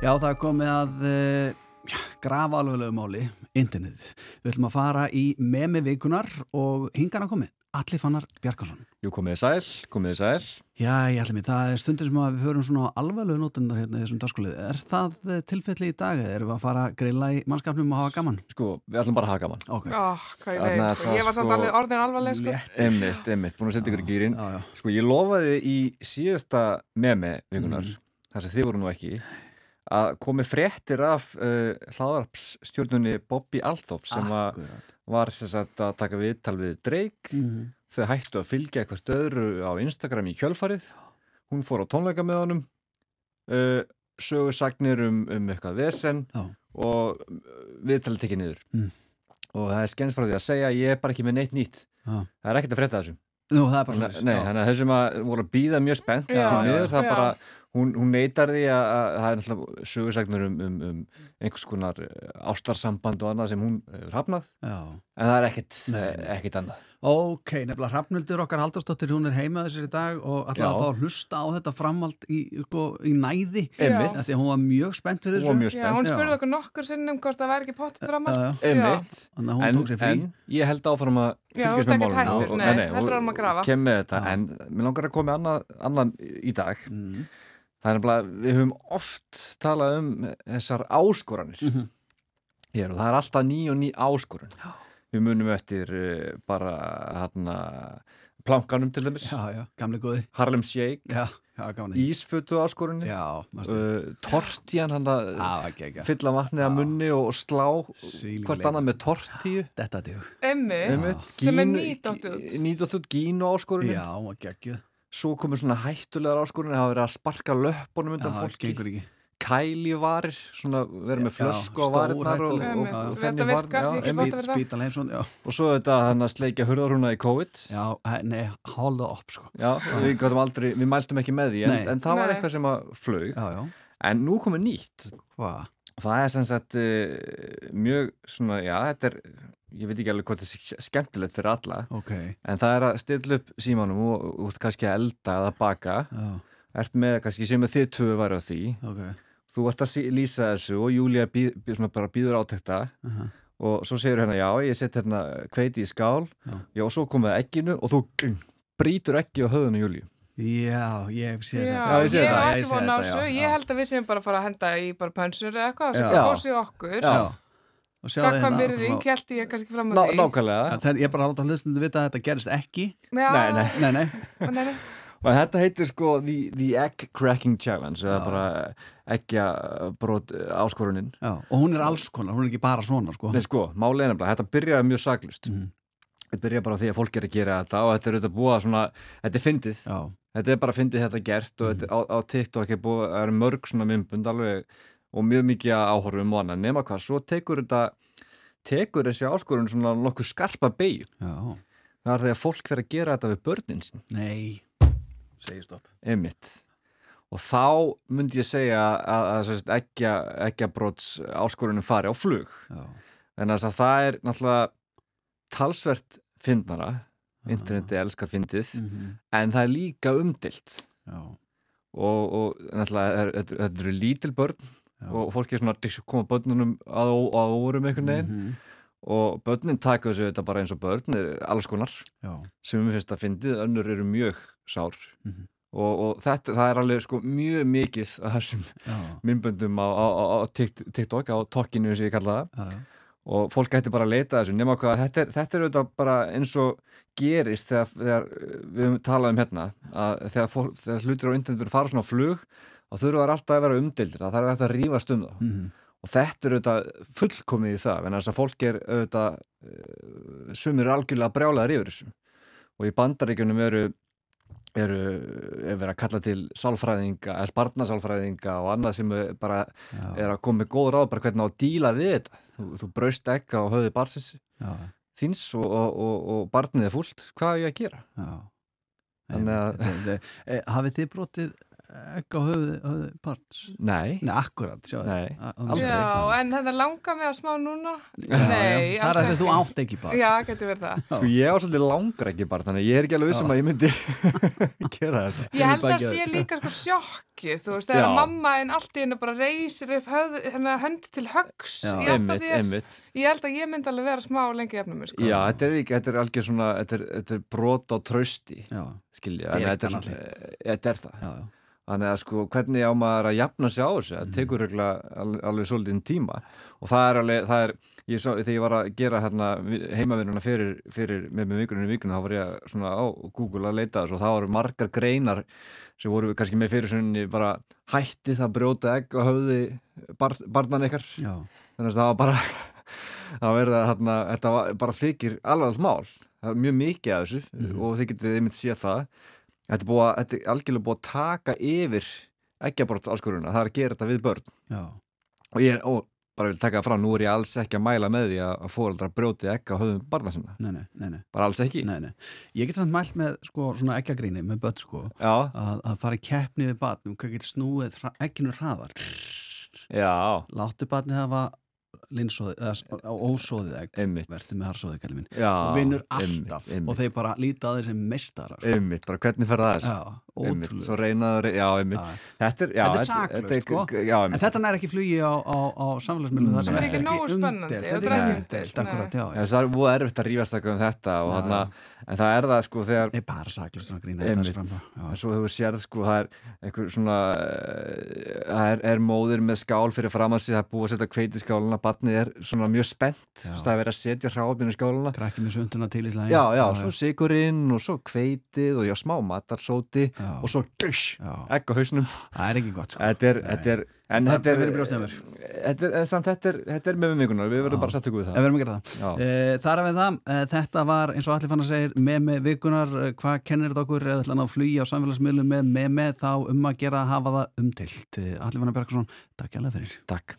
Já, það er komið að uh, grafa alveglegu máli, internetið. Við ætlum að fara í memi vikunar og hingan að komið, Alli Fannar Bjarkarsson. Jú, komið þið sæl, komið þið sæl. Já, ég ætlum ég, það er stundir sem við förum svona alveglegu nótundar hérna í þessum dagskulið. Er það eh, tilfelli í dag eða erum við að fara að grilla í mannskapnum og hafa gaman? Sko, við ætlum bara að hafa gaman. Ok. Ó, hvað ég veit, það, ég var samt sko, alveg orðin alvarleg sko. Einmitt, einmitt, búin að setja ykkur í að komi fréttir af uh, hlaðarpsstjórnunni Bobby Althoff sem að var sem sagt að taka viðtal við Drake. Mhm. Þau hættu að fylgja eitthvað öðru á Instagram í kjölfarið. Hún fór á tónleika með honum, uh, sögursagnir um, um eitthvað vesen Já. og viðtalið tekið niður. Mm. Og það er því að segja ég er bara ekki með neitt nýtt. Já. Það er ekkert að frétta þessu. Nú, það er bara Nei, svona. nei, þannig að þessum að voru að býða mjög spennt það er já. bara, hún, hún neytar því að, að það er náttúrulega sögursagnir um, um, um einhvers konar eh, ástarsamband og annað sem hún hefur hafnað Já. en það er ekkert, Nei, nei. ekkert annað Ok, nefnilega Hrafnildur okkar Haldarsdóttir, hún er heima þessir í dag og ætlaði Já. að fá að hlusta á þetta framhald í, sko, í næði. Því að hún var mjög spennt fyrir Hún þessu. var mjög Já, spennt hún Já. spurði okkur nokkur sinnum hvort það væri ekki að hún en, tók sér frí. en ég held áfram að fylgjast með málunum og- nei, og heldur áfram að grafa. kem með þetta, en mér langar að koma annað í dag Mm. Það er nefnilega, við höfum oft talað um þessar áskoranir Mhm. hér og það er alltaf ný og ný áskorun við munum eftir uh, bara hérna plankanum til dæmis, Já, já. Harlem Shake Já, já. Ísfötu áskorunni Já, uh, Tortjan, hann að fylla vatnið að munni og slá Sýnileg. hvort annað með tortíu. Emmi, sem er nýdótt út. nýdótt út gínu áskorunni Já, var geggjuð. Svo komur svona hættulegar áskorunni það hafa verið að sparka löppunum undan Já, fólki gengur ekki. kæli varir, svona verið með flösku á varirnar og, og, og Þetta þenni virkar, var ég get já, gott einmitt. að vera það. Spítal heimsson, já. og svo þetta hann að sleikja hurðarhúna í COVID Já, nei, hold up, sko. já, við, gátum aldrei, við mæltum ekki með því en, en það var eitthvað sem að flög Já, já. en nú komið nýtt Hvað? það er sem sagt uh, mjög svona, já, þetta er ég veit ekki alveg hvort það er skemmtilegt fyrir alla Ok, en það er að stilla upp símanum og út kannski að elda eða baka já, ert með kannski sem þið tvö væri á því ok. þú ert að lýsa þessu og Júlia býð, bara býður átekta Uh -huh. og svo segir hérna já, ég set hérna kveiti í skál Já. já, og svo komið egginu og þú gung, brýtur ekki á höfðinu Júliu Já, ég hef séð Já, þetta. Já, ég sé þetta, var ég ekki sé von á þessu. Ég held að við séum bara að fara að henda í bara pönsur eða eitthvað sem Já. kósi okkur. Já. Gagkvæm hérna, virðing, held ég kannski fram Ná, því. nákvæmlega Ég er bara að láta hlustundu vita að þetta gerist ekki. Nei, nei. Nei, nei. nei, nei. <laughs> og þetta heitir sko The, the Egg Cracking Challenge eða bara eggja brot áskorunin Já, og hún er alls konar, hún er ekki bara svona, sko. Nei sko, málið er nefnilega, þetta byrjaði mjög saglust Mhm. þetta byrjaði bara því að fólk er að gera þetta og þetta er auðvitað búið að svona, þetta er fyndið Já, þetta er bara fyndið þetta gert og Mhm. þetta, á, á TikTok er búið, það eru mörg svona mymbund alveg og mjög mikið áhorfum og annað. Nema hvað, svo tekur þetta tekur þessi áskorun svona nokkuð skarpa beigju, já. það er því að fólk fer að gera þetta við börnin sin, Nei, segi stopp. emitt og þá myndi ég segja að, að, að ekki, brots áskorunum fari á flug. Já. en að það er náttúrulega talsvert fyndnara. Interneti elskar fyndið. Mhm. en það er líka umdilt Já, og, og náttúrulega er- þetta eru lítil börn. Og fólk er svona að koma börnunum að, að órum einhvern veginn. Mhm. og börnin taka þessu þetta bara eins og börn er alls konar. Já, sem við finnst að fyndið, önnur eru mjög sár. Mhm. og, og þetta, það er alveg sko mjög mikið af þessum já, myndböndum á, á, á, á Tik- TikTok, á tokkinu og ég kalla það. Og fólk ætti bara að leita að þessu nema hvað, þetta er, þetta er auðvitað bara eins og gerist þegar, þegar við höfum talað um hérna að þegar, fólk, þegar hlutir á internetur fara svona á flug þá þurfa þær alltaf að vera umdeildir það þarf alltaf að rífast um það Mhm. og þetta er auðvitað fullkomið í það en þess að fólk er auðvitað uh, sumir algjörlega brjálaðar yfir þessu. Og í bandaríkjunum eru eru, er verið að kalla til sálfræðinga, eða barnasálfræðinga og annað sem bara Já, er að koma með góð ráð bara hvernig á að díla við þetta. Þú, þú braust ekki á höfði barsins já, þíns og, og, og, og barnið er fúlt. Hvað er ég að gera? já. Þannig að- eh, Hafið þið brotið ekki á höfði, höfði parts Nei. Nei, akkurat, Nei, aldrei. Já, en þetta langar mig að smá núna Já, Nei, já. Það er að þú átt ekki barn. Já, getur verið það Sko ég á svolítið langar ekki bara þannig ég er ekki alveg vissum Já. að ég myndi <laughs> gera þetta Ég held að sé líka sko sjokkið, þú veist, þegar Já. mamma en allt í hennu bara reysir upp henni hönd til Já. Einmitt, þér. einmitt. Ég held að ég myndi alveg vera smá lengi efnum mér, sko. Já, þetta er, líka, þetta er algjör svona þetta er, þetta er brot á trausti skilja, Það er þetta er, svona- þetta er það já, já. Þannig að sko hvernig á maður að jafna sig á þessu? Það tekur reglulega alveg, alveg svolítið tíma. Og það er alveg, það er ég sá, þegar ég var að gera hérna heimavinnuna fyrir, fyrir með með vikuninu vikunum þá var ég svona á Google að leita þessu og það voru margar greinar sem voru kannski með fyrir svona bara hætti það brjóta egg og höfði bar, barnan ykkar. Já. þannig að það var bara <laughs> það verið að hérna, þetta var, bara þykir alveg allt mál, það er mjög mikið af þessu Mhm. og þið getið einmitt séð það þetta er, að- þetta er algjörlega búið að taka yfir ekkjaborts áskoruna, það er að gera þetta við börn Já. og ég er, og bara vil taka það fram, nú er ég alls ekki að mæla með því að fóreldrar brjóti ekka á höfum barna sinna Nei, nei, nei, nei. bara alls ekki nei, nei. Ég get samt mælt með sko, svona eggjagríni með börn sko, að, að fara í keppni við barn um hvað getur snúið egginu hraðar Já. Láttu barnið hafa ósóðið Einmitt. verður með harsóðið og vinnur einmitt, alltaf einmitt. og þeir bara líta á þeir sem meistarar sko. Einmitt, bara hvernig fer það einmitt, ótrúlega. svo reynaður, já, einmitt. Þetta er, er saklaust sko. já, en þetta nær ekki flugi á, á, á samfélagsmiðlum það Sem er ekki nógu spennandi, þetta er er. Já, það er búið erfitt að rífast eitthvað um þetta þarna, en það er það sko þegar bara sér fram frá, já. en svo hefur sérð sko það er einhver svona eh, það er, er móðir með skál fyrir framann sig það er búið að setja kveit í skáluna batnið er svona mjög spennt það er verið að setja hráfinu í skáluna krakki með sönduna til í slæðin já, já, svo sigurinn og svo kveitið og já, smá matarsóti og svo dusch, egg á hausnum það er ekki gott sko þetta er, þetta er en þetta er, þetta er, en samt þetta er, þetta er með með vikunar, við verðum bara að setja okkur við það Við verðum að gera það. Já. Uh, þar er við það, uh, þetta var eins og allir fann að segja með með vikunar, uh, hvað kennir þetta okkur eða ætla að flugi á samfélagsmiðlum með með með þá um að gera að hafa það umtilt. Allir fann að Bergson, takk hjá fyrir. Takk.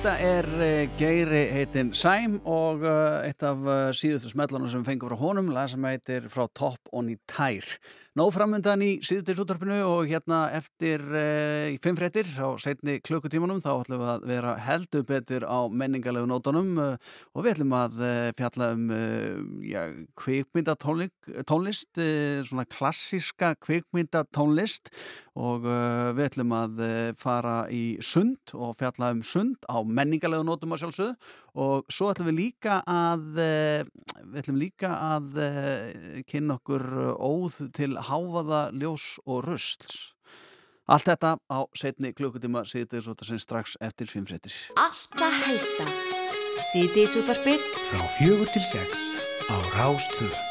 Þetta er uh, Geiri heitin Sæm og uh, eitt af uh, síðustu smellunum sem við fengum frá honum, lag sem heitir frá Topp og í tær. Nóð framöndan í síðutis útvarpinu og hérna eftir í fimm fréttir á setni klukkutímanum þá ætlum við að vera heldur betur á menningarlegu nótunum uh, og við ætlum að uh, fjalla um já, kvikmyndatónlist, svona klassíska kvikmyndatónlist og við ætlum að fara í sund og fjalla um sund á menningarlegu nótum að sjálfsögðu og svo ætlum við líka að uh, við ætlum líka að uh, kynna okkur óð til háfaða ljós og rusls Allt þetta á setni klukkutíma síðan svo þetta sem strax eftir svimfréttir. Alltaf helsta. Síðdeis útvarpið Frá fjögur til sex á Rástvö.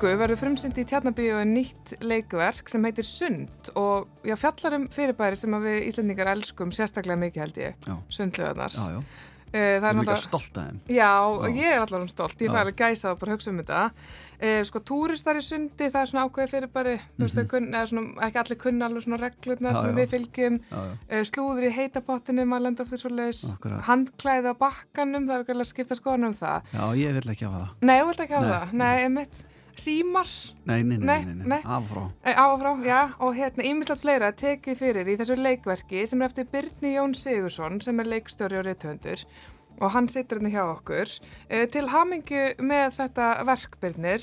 Viku verður frumsynd í Tjarnabíu nýtt leikverk sem heitir Sund og já, fjallar um fyrirbæri sem við Íslandingar elskum sérstaklega mikið held ég, Já. sundlöðarnar. Já, já. Við það er náttúrulega... stolt að þeim. Já, Já. ég er allar um stolt, ég Já. fæ alveg gæsa að bara hugsa um þetta. Uh, sko, túristar í sundi, það er svona ákveði þú veist, þau kunn, eða svona, ekki allir kunna alveg svona reglurnar Mhm. Já, sem já. við fylgjum, uh, slúður í heitapottinu, maður lendur ofta svo leiðis, handklæði á bakkanum, það er ekki að skipta skoðan um það. Já, ég vil ekki hafa það. Nei, þú vilt ekki hafa Nei. það, nei, emitt, símar, Nei, nei, nei, Nei, nei, nei, nei. af og frá. Eh, Á og frá, já, og hérna ímislegt fleira tekið fyrir í þessu leikverki sem er eftir Byrni Jón Sigursson sem er leikstjóri og rithöndur og hann situr hérna hjá okkur. Eh, Til hamingju með þetta verk, Byrnir,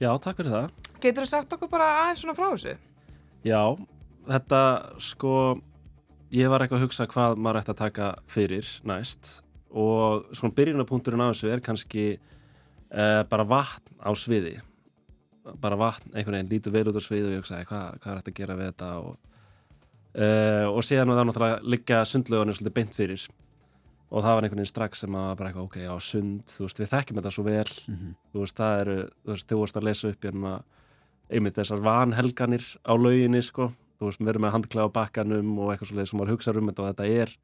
Já, takk fyrir það. getur þú sagt okkur bara aðeins svona frá þessu? Já, þetta sko, ég var eitthvað að hugsa hvað maður ætti að taka fyrir næst og svona byrjunapunkturinn á þessu er kannski uh, bara vatn á sviði. Bara vatn, einhvern veginn lítur vel út á sviði og ég hugsaði hvað, hvað er þetta að gera við þetta? Og, uh, og síðan var það náttúrulega liggja sundlögunum svolítið beint fyrir. Og það var einhvern veginn strax sem að bara eitthvað, ok, já, sund, þú veist, við þekkjum þetta svo vel, Mhm. þú veist, það eru, þú veist, þú veist að lesa upp hérna einmitt þessar vanhelganir á lauginni, sko, þú veist, við erum með handklæða á bakkanum og eitthvað svolítið sem maður hugsa um þetta og þetta er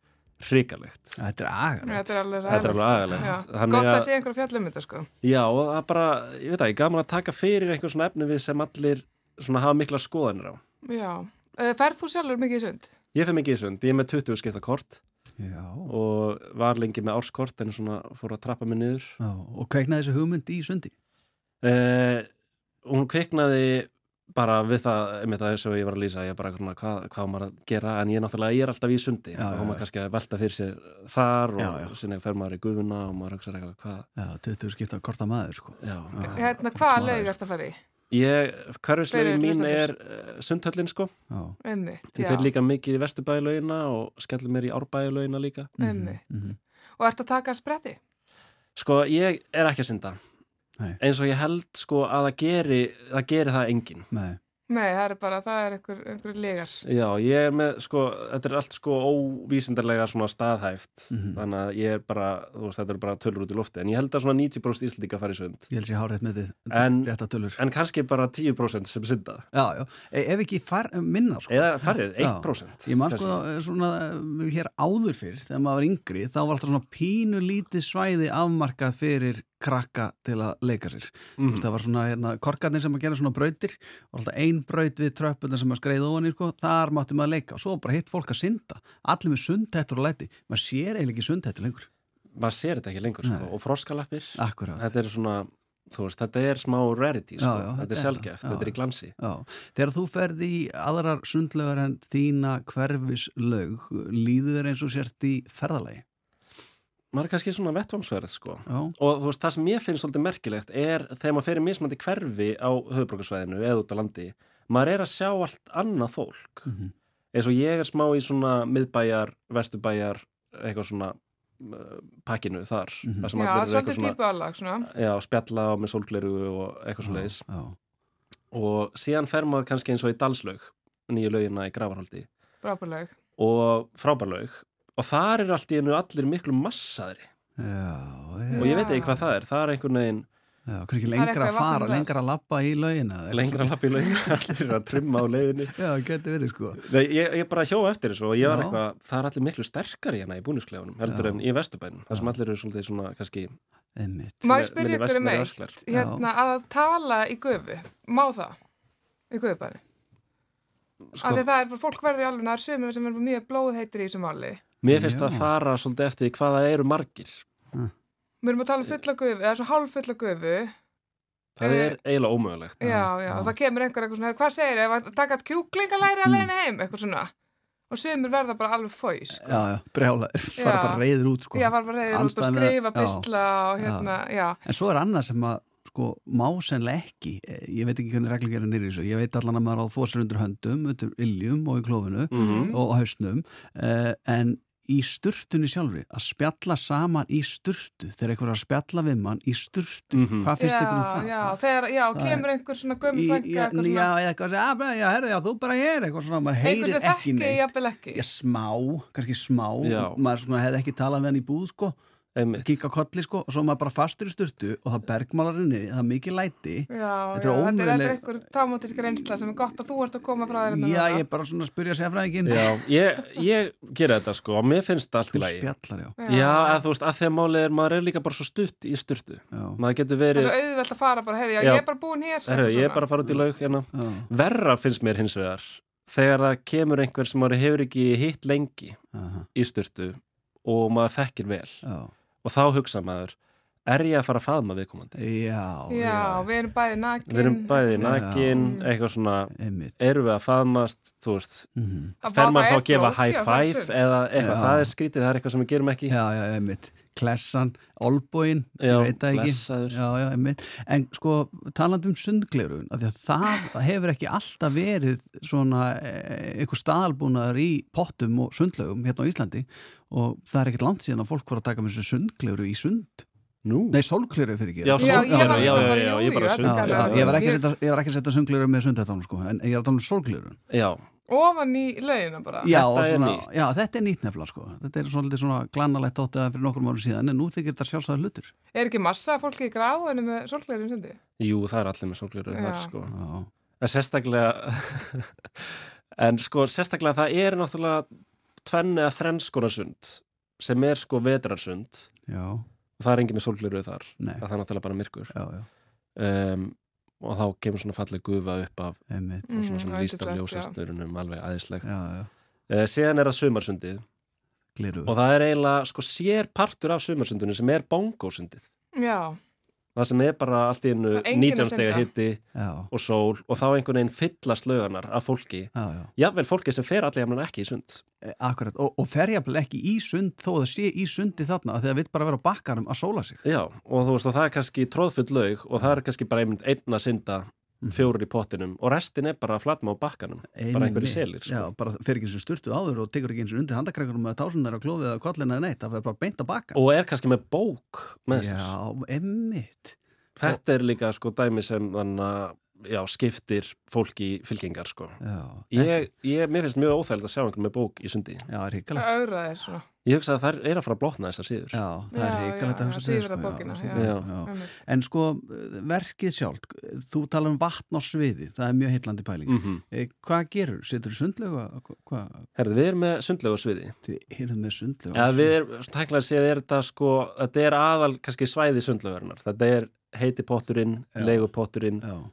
hrikalegt. Þetta er agalegt. Þetta er alveg er agalegt. sko. Gott að að- sé einhver fjall um þetta, sko. Já, og það er bara, ég veit ekki, gaman að taka fyrir einhver svona efni við sem allir svona hafa mikla skoðanir á. Já. Uh, Ferð þú sjálfur mikið í sund? Ég fyrir mikið í sund, ég er með 20 skipta kort Já. og var lengi með árskort en svona fór að trappa mig niður. Já, og kveiknaði þessu hugmynd í sundi? Uh, hún kviknaði bara við það, einmitt að eins og ég var að lýsa, ég bara svona, hvað, hvað maður að gera, en ég náttúrulega, ég er alltaf í sundi Já, og já, maður já. kannski að velta fyrir sér þar og Já, já. sinni fer maður í gufuna og maður hugsa eitthvað, hvað, Já, 20 skipta korta maður, sko. já. Hérna, hvaða sko. ert að fara í? Ég, hverfislaugin Fyrir mín er uh, sundhöllin sko, Já. Einmitt, ég já. fyrir líka mikið í vesturbælaugina og skellur mér í árbælaugina líka. Einmitt. Mhm. Og ert að taka spretti? Sko, ég er ekki að synda. Nei. eins og ég held sko að það geri það, geri það enginn Nei. Nei, það er bara, það er einhver, einhver legar. Já, ég er með, sko, þetta er allt sko óvísindarlega svona staðhæft Mhm. þannig að ég er bara, þú veist, þetta er bara tölur út í lofti, en ég held að svona 90% Íslandíka fari sund Ég held sér hárétt með þið, En- rétta tölur en kannski bara 10% sem synda Já, já, e- ef ekki far, minna sko. eða farið, Já. 1% Ég man sko eh, svona eh, hér áður fyrr þegar maður var yngri þá var alltaf svona pínu lítið svæði afmarkað fyrir krakka til að leika sér. Mm. Það var svona hérna, korkarnir sem að gera svona brautir og alltaf ein braut við tröppuna sem að skreiða ofan í sko, þar mátti maður leika og svo var bara hitt fólk að synda. Allir með sundhættur og læti. Maður sér eiginlega ekki sundhættur lengur. maður sér þetta ekki lengur sko. Nei. og froskalappir, Akkurát. þetta er svona þú veist, þetta er smá rarity sko. Já, já, þetta er það. þetta er í glansi Já, þegar þú ferð í aðrar sundlögar en þína hverfislaug, líður eins og sért í ferðalagi? Maður er kannski svona vettvámsverð sko. Já. og þú veist, það sem ég finnst svolítið merkilegt er þegar maður fer í mismandi hverfi á höfubrókarsvæðinu eða út á landi maður er að sjá allt annað fólk Mhm. eins og ég er smá í svona miðbæjar, vesturbæjar eitthvað svona uh, pakkinu þar þar sem Já, svolítið svona típu allag, svona. já, spjalla á með sólgleru og eitthvað svo leiðis Já, og síðan fer maður kannski eins og í Dalslaug nýju laugina í Gravarholti Frábærleg. og frábærlaug og þar er allt í einu allir miklu massaðri og ég veit ekki hvað það er, það er einhvern veginn Já, kannski Það er lengra að fara, lengra að lappa í laugina. lengra svona. lapp í laugina, <laughs> allir eru að trimma á leiðinni Já, geti verið sko. Nei, ég, ég bara hjó eftir þessu og ég var eitthvað það er allir miklu sterkari hérna í búnisklefunum heldur Já. en í vesturbænum, þar sem allir eru svolítið svona kannski Einmitt. Má ég spyrja ykkur um eitt, hérna, að tala í gufu, má það? Í gufubæri? Sko- Af því það er fólk verður í alveg, það er sömur sem er mjög blóðheitir í þessu máli. Mér finnst Já. það fara svolítið eftir hvað það eru margir Við erum að tala um fulla gufu, eða svona hálf fulla gufu. það Eh, er eiginlega ómögulegt Já, já, og það kemur einhver eitthvað svona, hvað segir þið, að taka kjúklingalæri að leiðina heim, eitthvað svona. Og sömur verða bara alveg fói, sko. Já, já, brjála, fara Já. bara reyður út sko. Já, fara bara reyður út og skrifa, já. bysla og hérna, já. En svo er annað sem að sko, má sennilega ekki, Eh, ég veit ekki hvernig reglugjörðin er í þessu, ég veit allan að maður á þósir undir höndum, undir iljum og í klófinu Mhm. og á hausnum uh, en í sturtunni sjálfri að spjalla saman í sturtu þegar einhver er að spjalla við mann í sturtu Mhm. hvað finnst já, ykkur um það? Já, þegar, já, Það kemur einhver svona frænka, já, eitthvað já, svona, "Ah, bara, já, herðu, já, þú bara er eitthvað svona, maður einhver heyrir sem ekki þekki, neitt jafnvel ekki. Já, smá, kannski smá Já. maður svona hefði ekki talað við hann í búð sko kíka á kolli sko og svo maður bara fastur í sturtu og það bergmálar inni, það er mikið læti. Já, Þetta er já, þetta er, er einhver traumatísk reynsla sem er gott að þú ert að koma frá þér hérna Já, ég er bara svona að spyrja sérfræðingin Já, ég, ég gera þetta sko og mér finnst það allt í Þú lagi. spjallar, já, Já, að þú veist, að því að málið er maður er líka bara svo stutt í sturtu. Já, maður getur Það er verið, svo auðvelt að fara bara, heyri, já, Já. ég er bara búin hér. eitthvað ég er bara að fara út í laug hérna. Já, Verra finnst mér hins vegar þegar það kemur einhver sem maður hefur ekki hitt lengi aha, í sturtu og maður þekkir vel. Já, og þá hugsa maður er ég að fara að faðma viðkomandi já, Já, við erum bæði nakin. við erum bæði Já. nakin, eitthvað svona einmitt erum við að faðmast, þú veist mhm. Að fer maður þá að gefa high five eða eitthvað, Já. það er skrítið, það er eitthvað sem við gerum ekki Já, já, einmitt Klessan, olbóin, Já, ég veit það ekki. Já, já, En sko, talandi um sundglerun af því að það <laughs> hefur ekki alltaf verið svona eh, einhver staðalbúnaður í pottum og sundlaugum hérna á Íslandi og það er ekkert langt síðan að fólk voru að taka með þessu sundgleru í sund Nú, Nei, sólgleru fyrir ekki já, ég já, var- já, já, ég bara jú, sund Já, þetta já, er- ég var ekki að setja, ég var ekki að setja sundgleru með sundhættanum sko, en ég er að tala um sólglerun já, Ofan í laugina bara. Já, Þetta og er svona, nýtt. já, þetta er nýtt nefnilega sko. Þetta er svolítið svona glanalegt áttið fyrir nokkur árum síðan en nú þykir þetta sjálfsæður hlutur. Er ekki massa fólki í gráinu með sólglerum sundi? jú, það er allir með sólgleru Já. þar, sko. Já, En sérstaklega <laughs> En sko, sérstaklega er eða sem er sko vetrarsund já, það er engin með sólgleru þar nei, það er náttúrulega bara myrkur. Já, já, um, og þá kemur svona falleg gufa upp af einmitt. Og svona sem Mm, líst af yndislegt, já. ljósasturunum alveg já, uh, síðan er það sumarsundið. Gliru og það er eiginlega sko sér partur af sumarsundinu sem er bongosundið Já, það sem er bara allt í Það að 19 stega synda. hitti og sól og þá einhvern veginn fyllast lauganar af fólki. Já, já. Jafnvel fólki sem fer allir jafnan ekki í sund. E, Akkurat, og, og fer jafnvel ekki í sund þó að það sé í sundi þarna af því að vill bara vera á bakkarum að sóla sig. Já, og þú veist, og það er kannski tróðfull laug og það er kannski bara einmitt einn að synda. Fjórir í pottinum og restin er bara að flatma á bakkanum bara einhverju selir sko. Já, bara fer ekki eins og sturtu áður og tekur ekki eins og undir handakrækurum með tásundar og klófið eða kollin eða neitt, það fer bara beint á bakkan og er kannski með bók með sér Já, emmitt þetta er líka sko dæmi sem þannig að já, skiptir fólk í fylkingar sko. Já. Ég, ég, mér finnst mjög óþægilegt að sjá einhvern með bók í sundi. Já, Það auðraðir svona. Ég hugsa að það er að fara að blotna þessar síður. Já, það er Já, ríkalegt já, að hugsa þýðir sko, að bókina, já, já. já. Já. Einmitt. En sko, verkið sjálf, þú tala um vatn á sviði, það er mjög heillandi pæling. Mm Eh, Hvað gerur? Setur þú sundlega? Hvað? Herðu, við erum með sundlegu sviði. Þið erum með sundlega? Ja, við erum, tækla að segja, er þetta sko, þetta er aðal kannski svæði sundlegarinnar. Þetta er heiti potturinn, Já.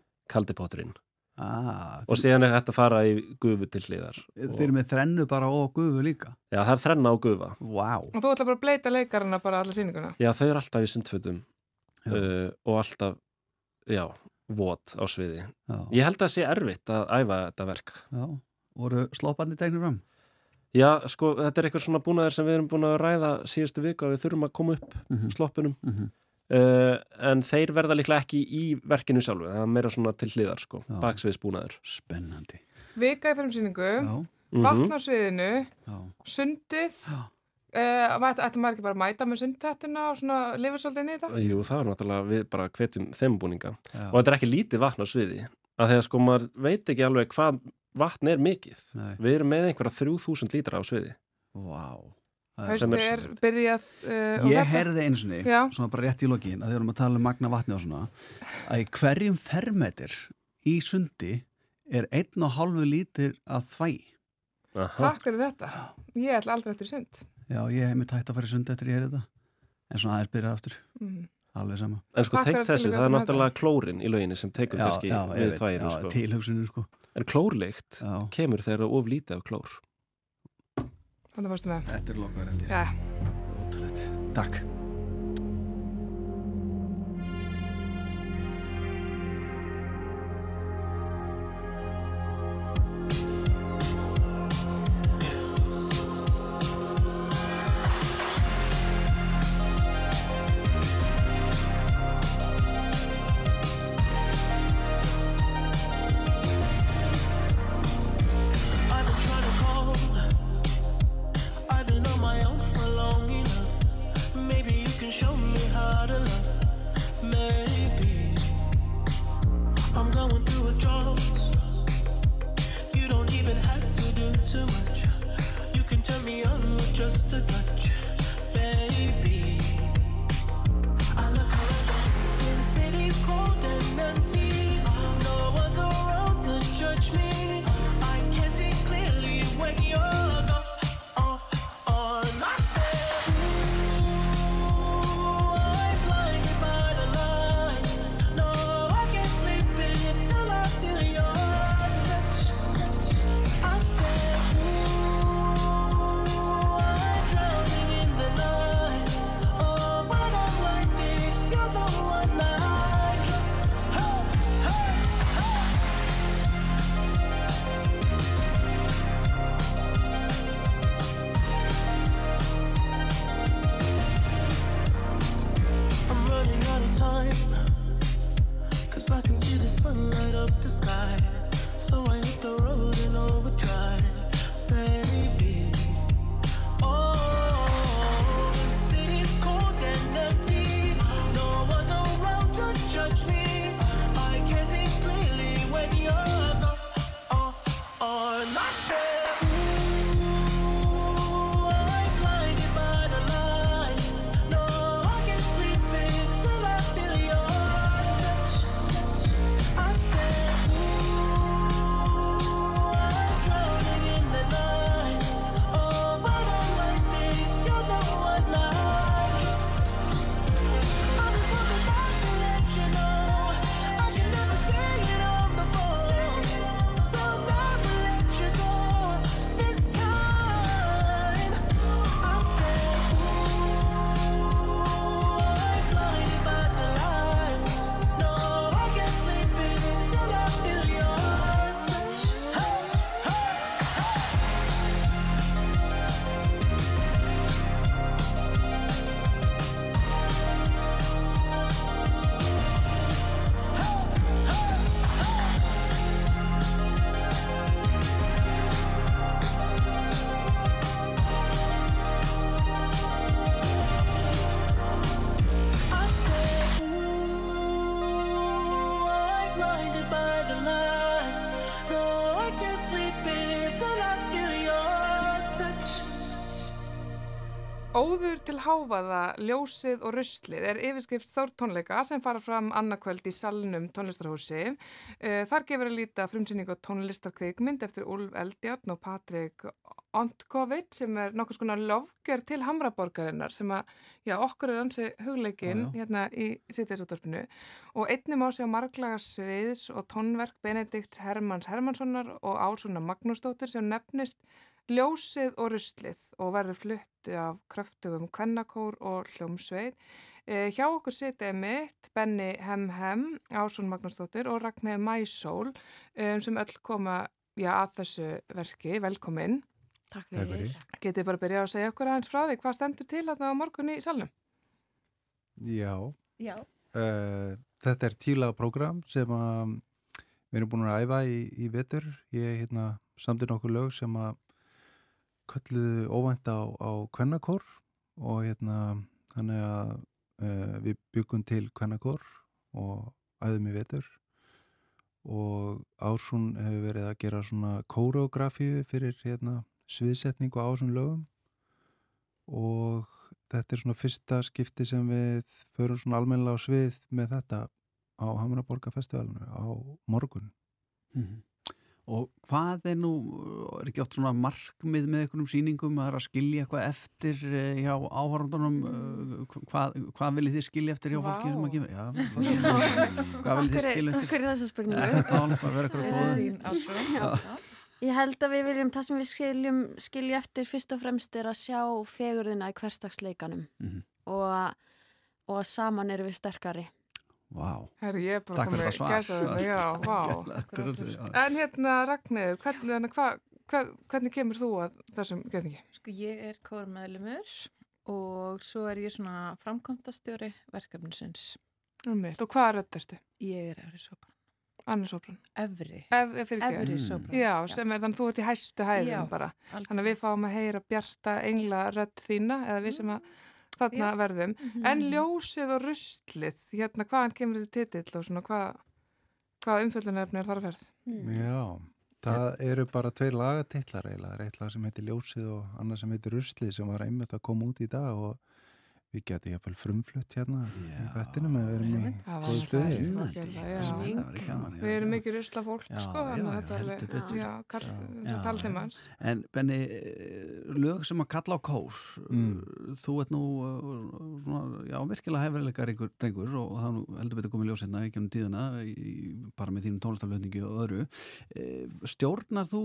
Ah, Og síðan er þetta að fara í gufu til hliðar. Þeir eru með þrennu bara og gufu líka? Já, það er þrenna á gufa. Vá. Og þú ætla bara að bleita leikarana bara alla sýninguna. Já, þau eru alltaf í sundfötum uh, og alltaf, já, vot á sviði. Já. Ég held að það sé erfitt að æfa þetta verk. Já. Voru sloppandi tegnir fram? Já, sko, þetta er eitthvað svona búnaðir sem við erum búin að ræða síðustu viku að við þurfum að koma upp Mhm. sloppunum. Mhm. Uh, en þeir verða líklega ekki í verkinu sjálfu, það er meira svona til hliðar, sko, baksviðsbúnaður. Spennandi. Vika í fremsýningu. Mhm. vatn á sviðinu, Já. sundið, uh, ætti maður ekki bara að mæta með sundtættuna og svona lifur svolítið inn í þetta? Jú, það er náttúrulega, við bara hvetjum þeim búninga. Já. Og þetta er ekki lítið vatn á sviði, að þegar sko maður veit ekki alveg hvað vatn er mikið. Nei. Við erum með einhverja 3000 lítra á sviði. Vá. Það sem er- er byrjað uh, og Ég heyrði eins og Já. svona bara rétt í lokin að við erum að tala um magna vatni og svona að í hverjum fermetir í sundi er einn og hálfu lítir að þvæ Aha. Takk fyrir þetta. Ég ætla aldrei eftir sund. Já, ég hef mér tætt að fara í sundi eftir ég heyrði þetta en svona aðeins byrjað aftur Mm. alveg sama En sko, að þessu, skilja það er náttúrulega klórin í lauginni sem tekur Já, kannski við já, sko. sko En klórleikt kemur þegar of lítið af klór. Þetta er lokkar held ég. Já. Ótrúlegt. Takk háfaða, ljósið og ruslið er yfirskrift stórtónleika sem fara fram annarkvöld í salnum tónlistarhúsi. Eh, Þar gefur að líta frumsýningu á tónlistarkveikmynd eftir Úlf Eldjarn og Patrik Ontkovic sem er nokkuð skona lofgjör til Hamraborgarinnar sem að, já, okkur er ansi hugleikin Já, já. hérna í sittiðsúttarpinu og einnig má sjá marglaga sviðs og tónverk Benedikt Hermanns Hermannssonar og Ásuna Magnúsdóttir sem nefnist Ljósið og ruslið og verður flutti af kröftugum kvennakór og hljómsveit. Eh, hjá okkur sitið mitt Benny Hem Hem, Ásson Magnúsdóttir og Ragnæði Mæsól um, sem öll koma já, að þessu verki. Velkomin. Takk fyrir. Getið bara að byrja að segja okkur aðeins frá því hvað stendur til að það á morgun í salnum? Já, Já. uh, þetta er tílaga program sem að við erum búin að æfa í, í vetur. Ég hérna, samti nokkur lög sem að kölluðu óvænt á, á kvennakór og hérna þannig að uh, við byggum til kvennakór og æðum í vetur og Ásún hefur verið að gera svona kóreografíu fyrir hérna sviðsetningu á þessum lögum og þetta er svona fyrsta skipti sem við förum svona almennilega á svið með þetta á Hamraborgarfestivalinu á morgun. Mhm. Og hvað er nú, er ekki oft svona markmið með einhvernum sýningum að það er að skilja eitthvað eftir eh, hjá áhörundunum, hvað, hvað viljið þið skilja eftir hjá Vá. fólki sem að gefa? Já, <laughs> hvað viljið þið skilja Takk eftir? fyrir þessa spurningu. <laughs> Ég held að við viljum, það sem við skiljum, skilja eftir fyrst og fremst er að sjá fegurðina í hverstagsleikanum Mhm. og, að- og að saman eru við sterkari. Vá. Herri, ég er bara komið þetta svar. gæsa þetta, já, <laughs> vá. Þetta er- já. En hérna, Ragnæður, hvernig, hérna, hva, hva, hvernig kemur þú að þessum getningi? Sko ég er kórmeðlumur og svo er ég svona framkvæmtastjóri verkefnisins. Um. Og hvað rödd ertu? Ég er efri sopran. Annars sopran? Efri. Ef, Efri ekki. sopran. Já, sem er þannig að þú ert í hæstu hæðum Já, bara. algjörlega. Þannig að við fáum að heyra bjarta engla rödd þína, eða við sem að þarna Já. verðum. Mhm. En ljósið og ruslið, hérna, hvaðan kemur þetta titill og svona hvað, hvað umfjöldunarefni er þar að ferð? Já, það eru bara tveir lagatitlar eiginlega. Eitt lag sem heitir Ljósið og annað sem heitir Ruslið sem var einmitt að koma út í dag og við getum jafnvel frumflutt hérna í þettinum ef við erum í góðu það stuði. að. Við erum mikið rusla fólk, Já, sko, já, þannig að já, þetta er heldur alveg, betur. já, kall, Já, þetta tala þeim hans. En Benni, lög sem að kalla á kór, Mm. þú ert nú uh, svona, já, virkilega hefurleikar ykkur drengur og það er nú heldur betur komið ljósirna í gennum tíðina, bara með þínum tónlistarlöfningi og öðru. Eh, Stjórnar þú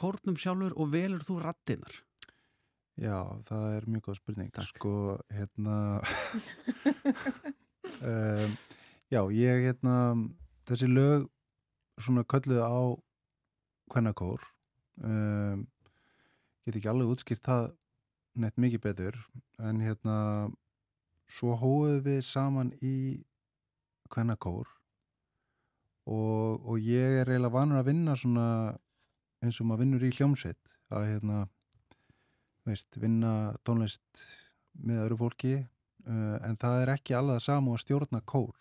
kórnum sjálfur og velur þú rattinnar? Já, það er mjög góð spurning. Sko, hérna, <laughs> um, já, ég, hérna, þessi lög svona kölluðu á kvennakór, um, get ekki alveg útskýrt það neitt mikið betur, en hérna, svo hóðum við saman í kvennakór og, og ég er eiginlega vanur að vinna svona eins og maður vinnur í hljómsveit, að hérna, veist, vinna tónlist með öðru fólki uh, en það er ekki alveg það sama að stjórna kór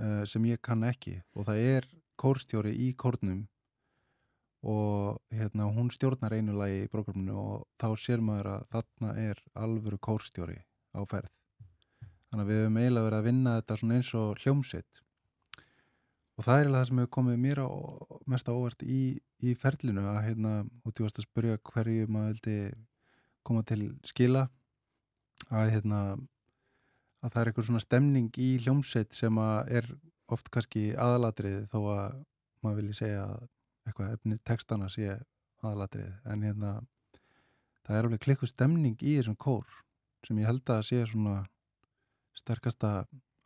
uh, sem ég kann ekki. Og það er kórstjóri í kórnum og hérna hún stjórnar einu lagi í prógraminu og þá sér maður að þarna er alvöru kórstjóri á ferð. Þannig að við hefum eiginlega verið að vinna þetta svona eins og hljómsveit og það er það sem hefur komið mér á, mest á óvart í, í ferlinu að hérna, út í varst að spyrja hverju maður vildi koma til skila að hérna að það er eitthvað svona stemning í hljómsveit sem að er oft kannski aðalatrið þó að maður vilji segja að eitthvað efni textana sé aðalatrið en hérna það er alveg klikku stemning í þessum kór sem ég held að sé svona sterkasta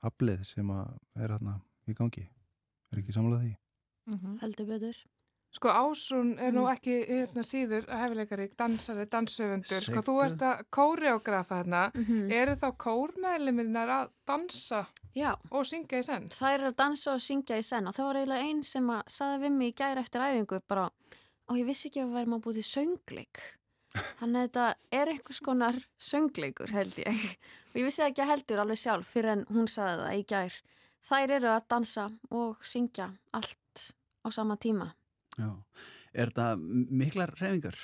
aflið sem að er hérna í gangi er ekki samlað því? Heldur betur. Sko Ásrún er nú Mm. ekki hérna, síður hefileikarík, dansari, dansöfundur. Sko þú ert að kóreografa hérna. Mhm. Eru þá kórmeðliminnar að dansa Já. og syngja í senn? Það er að dansa og syngja í senn og það var eiginlega einn sem að saði við mig í gæri eftir æfingu bara, og ég vissi ekki að við værum að búið til söngleik. Þannig að þetta er einhvers konar söngleikur held ég. Og ég vissi ekki heldur alveg sjálf fyrir en hún saði það í gær. Þær eru að dansa og syngja allt á sama tíma. Já. Er þetta miklar reyfingar?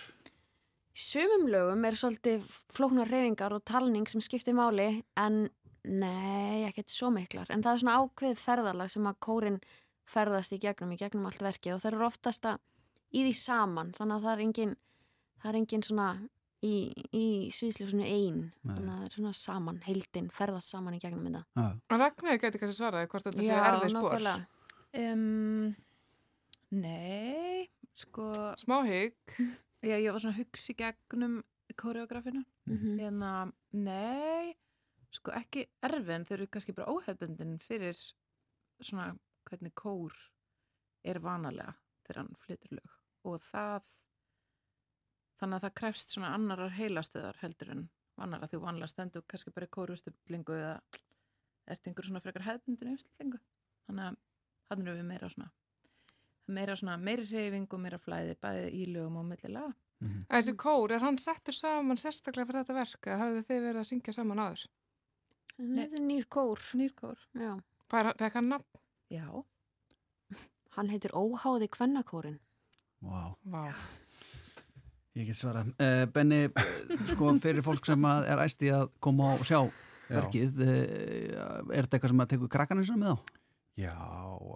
sumum lögum er svolítið flóknar reyfingar og talning sem skiptir máli en nei, ekkert svo miklar en það er svona ákveð ferðarlag sem að kórin ferðast í gegnum, í gegnum allt verkið og þeir eru oftast að í því saman þannig að það er engin það er engin svona í, í sviðsljósunu ein Nei. þannig að það er svona saman, heildin ferðast saman í gegnum þetta Já. Ragnarður gæti kannski svaraði hvort þetta sé erfið spór. Um, nei, sko... Smá hygg. Já, ég var svona að hugsa í gegnum koreografinu. Mhm. Hérna, nei, sko ekki erfin, þau eru kannski bara óhefbundin fyrir svona hvernig kór er vanalega þegar hann flytur lög. Og það, þannig að það krefst svona annarar heilastöðar heldur en vanalega því vanalega stendur kannski bara í kórustöflingu eða ert einhver svona frekar hefbundin uppstillingu. Þannig að hann eru við meira svona meira svona meiri hreyfing og meira flæði bæði í lögum og milli laga. En þessi kór, er hann settur saman sérstaklega fyrir þetta verk eða hafðu þið verið að syngja saman áður? Þetta er nýr kór. Nýr kór. Já. Fekk hann nafn? Já. Hann heitir Óháði Kvennakórin. Vá. Vá. Ég get svara. Uh, Benni, sko fyrir fólk sem að er æsti að koma og sjá verkið, uh, er þetta eitthvað sem að tekur krakkanins með á? Já,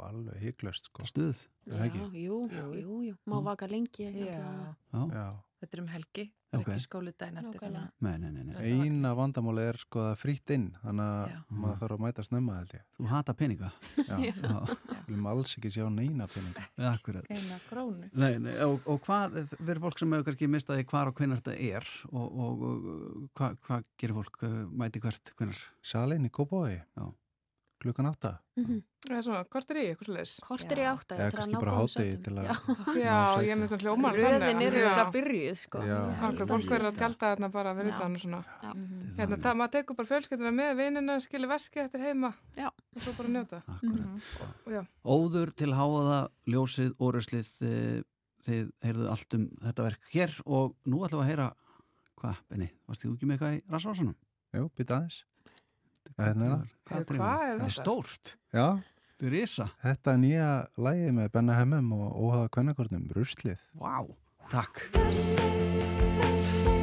alveg hygglöst sko. Stuð. Er það ekki? jú, jú, jú, jú. Má vaka lengi. Já. Já. Já. Þetta er um helgi, það er Ok. ekki eftir. Nei, nei, nei, nei. Eina vandamáli er sko að frýtt inn þannig að Já. maður þarf að mæta snemma held ég. Þú hata peninga. Já. Við viljum alls ekki sjá neina peninga. <laughs> Akkurat. Eina krónu. Nei, nei, og, og hvað, fyrir fólk sem hefur kannski mistaði hvar og hvenar þetta er og, og, og hvað hva gerir fólk, mæti hvert, hvenar? Salin í Kópói. Já. Klukkan átta. Það er svona, hvort er í, eitthvað leis? Kortir í átta. Eða kannski bara hátegi til að... Já, <laughs> ég minnst að hljómar Röðin er Já. það byrjuð, sko. Já. Fólk verður að tjálta þarna bara Já. utan og svona. Já. Hérna, það, maður tekur bara fjölskylduna með vinnina, skilur veski eftir heima. Já. Og svo bara njóta. Já. Óður til háaða, ljósið, óruslið, þið, þið heyrðu allt um þetta verk hér og nú ætlum við að heyra, hvað, Benni, varst þið ekki með eitthvað í rassásanum? Jú, býta aðeins. Hérna er það. Heyrðu, hvað er Þetta er þetta? stórt. Já. Þetta er risa. Þetta er nýja lægi með Benna Hemmem og óhaða kvennakornum, Ruslið. Vá, takk. Hvað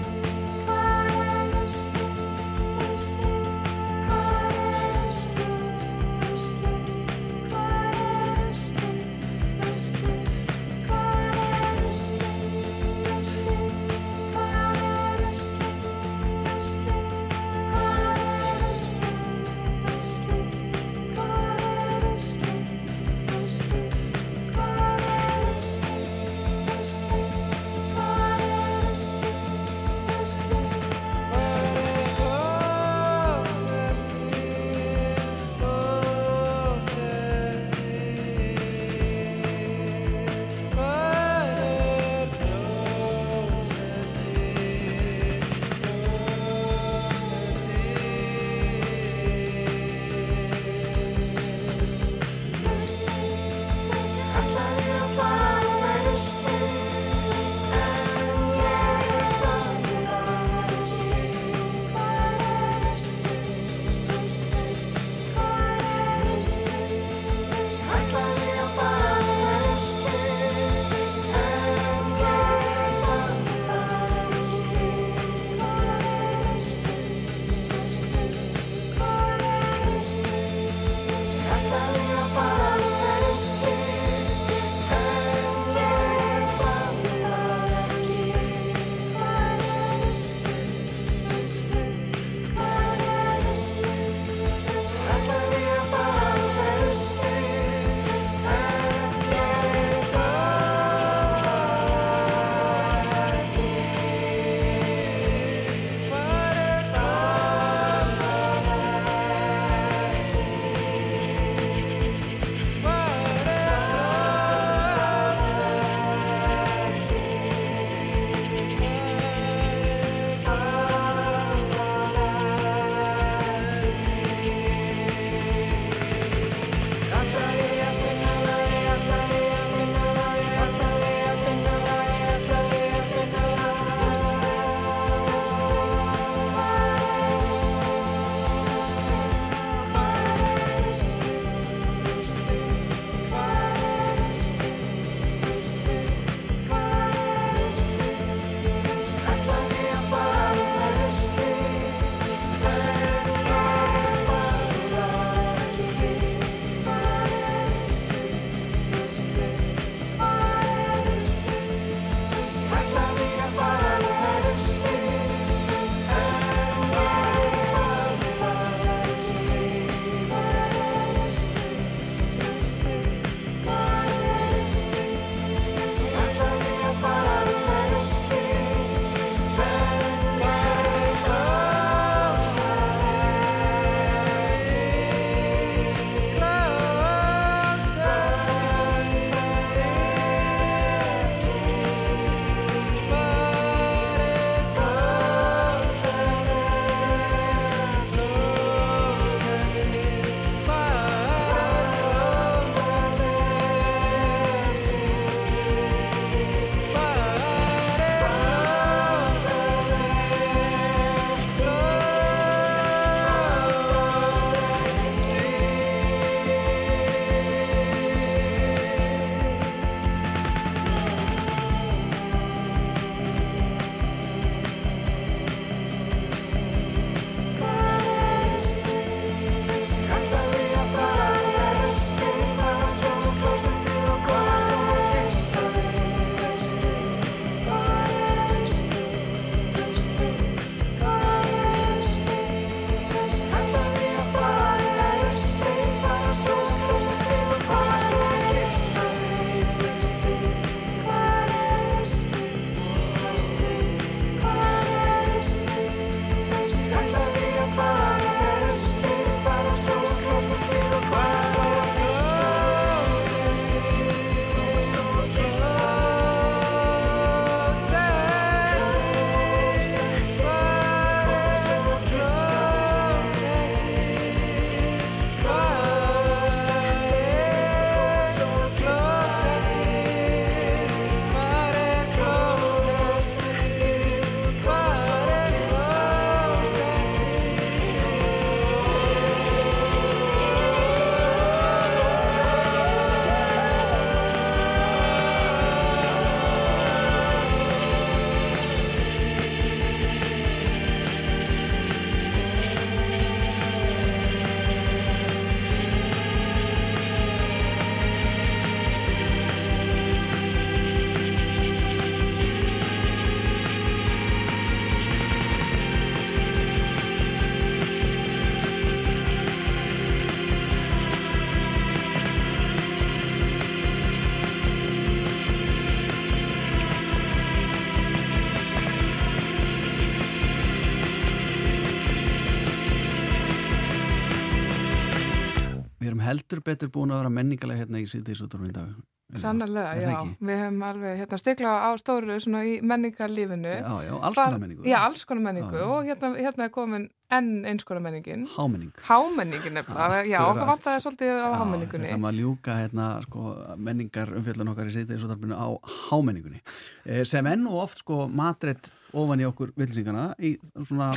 heldur betur búin að vera menningalega hérna í síðdeisútturinn í dag. Sannarlega, Er það já. Við hefum alveg hérna, stikla á stóru svona í menningarlífinu. Já, já, alls konar menningu. Já, alls konar menningu Já, og hérna, hérna er komin enn eins konar menningin. Hámenning. Hámenningin er bara, já, okkur vantaði svolítið á hámenningunni. Það er að ljúka hérna, sko, menningar umfjöldun okkar í síðdeisúttarpinu á hámenningunni. Eh, sem enn og oft sko matreitt ofan í okkur vilsingana í svona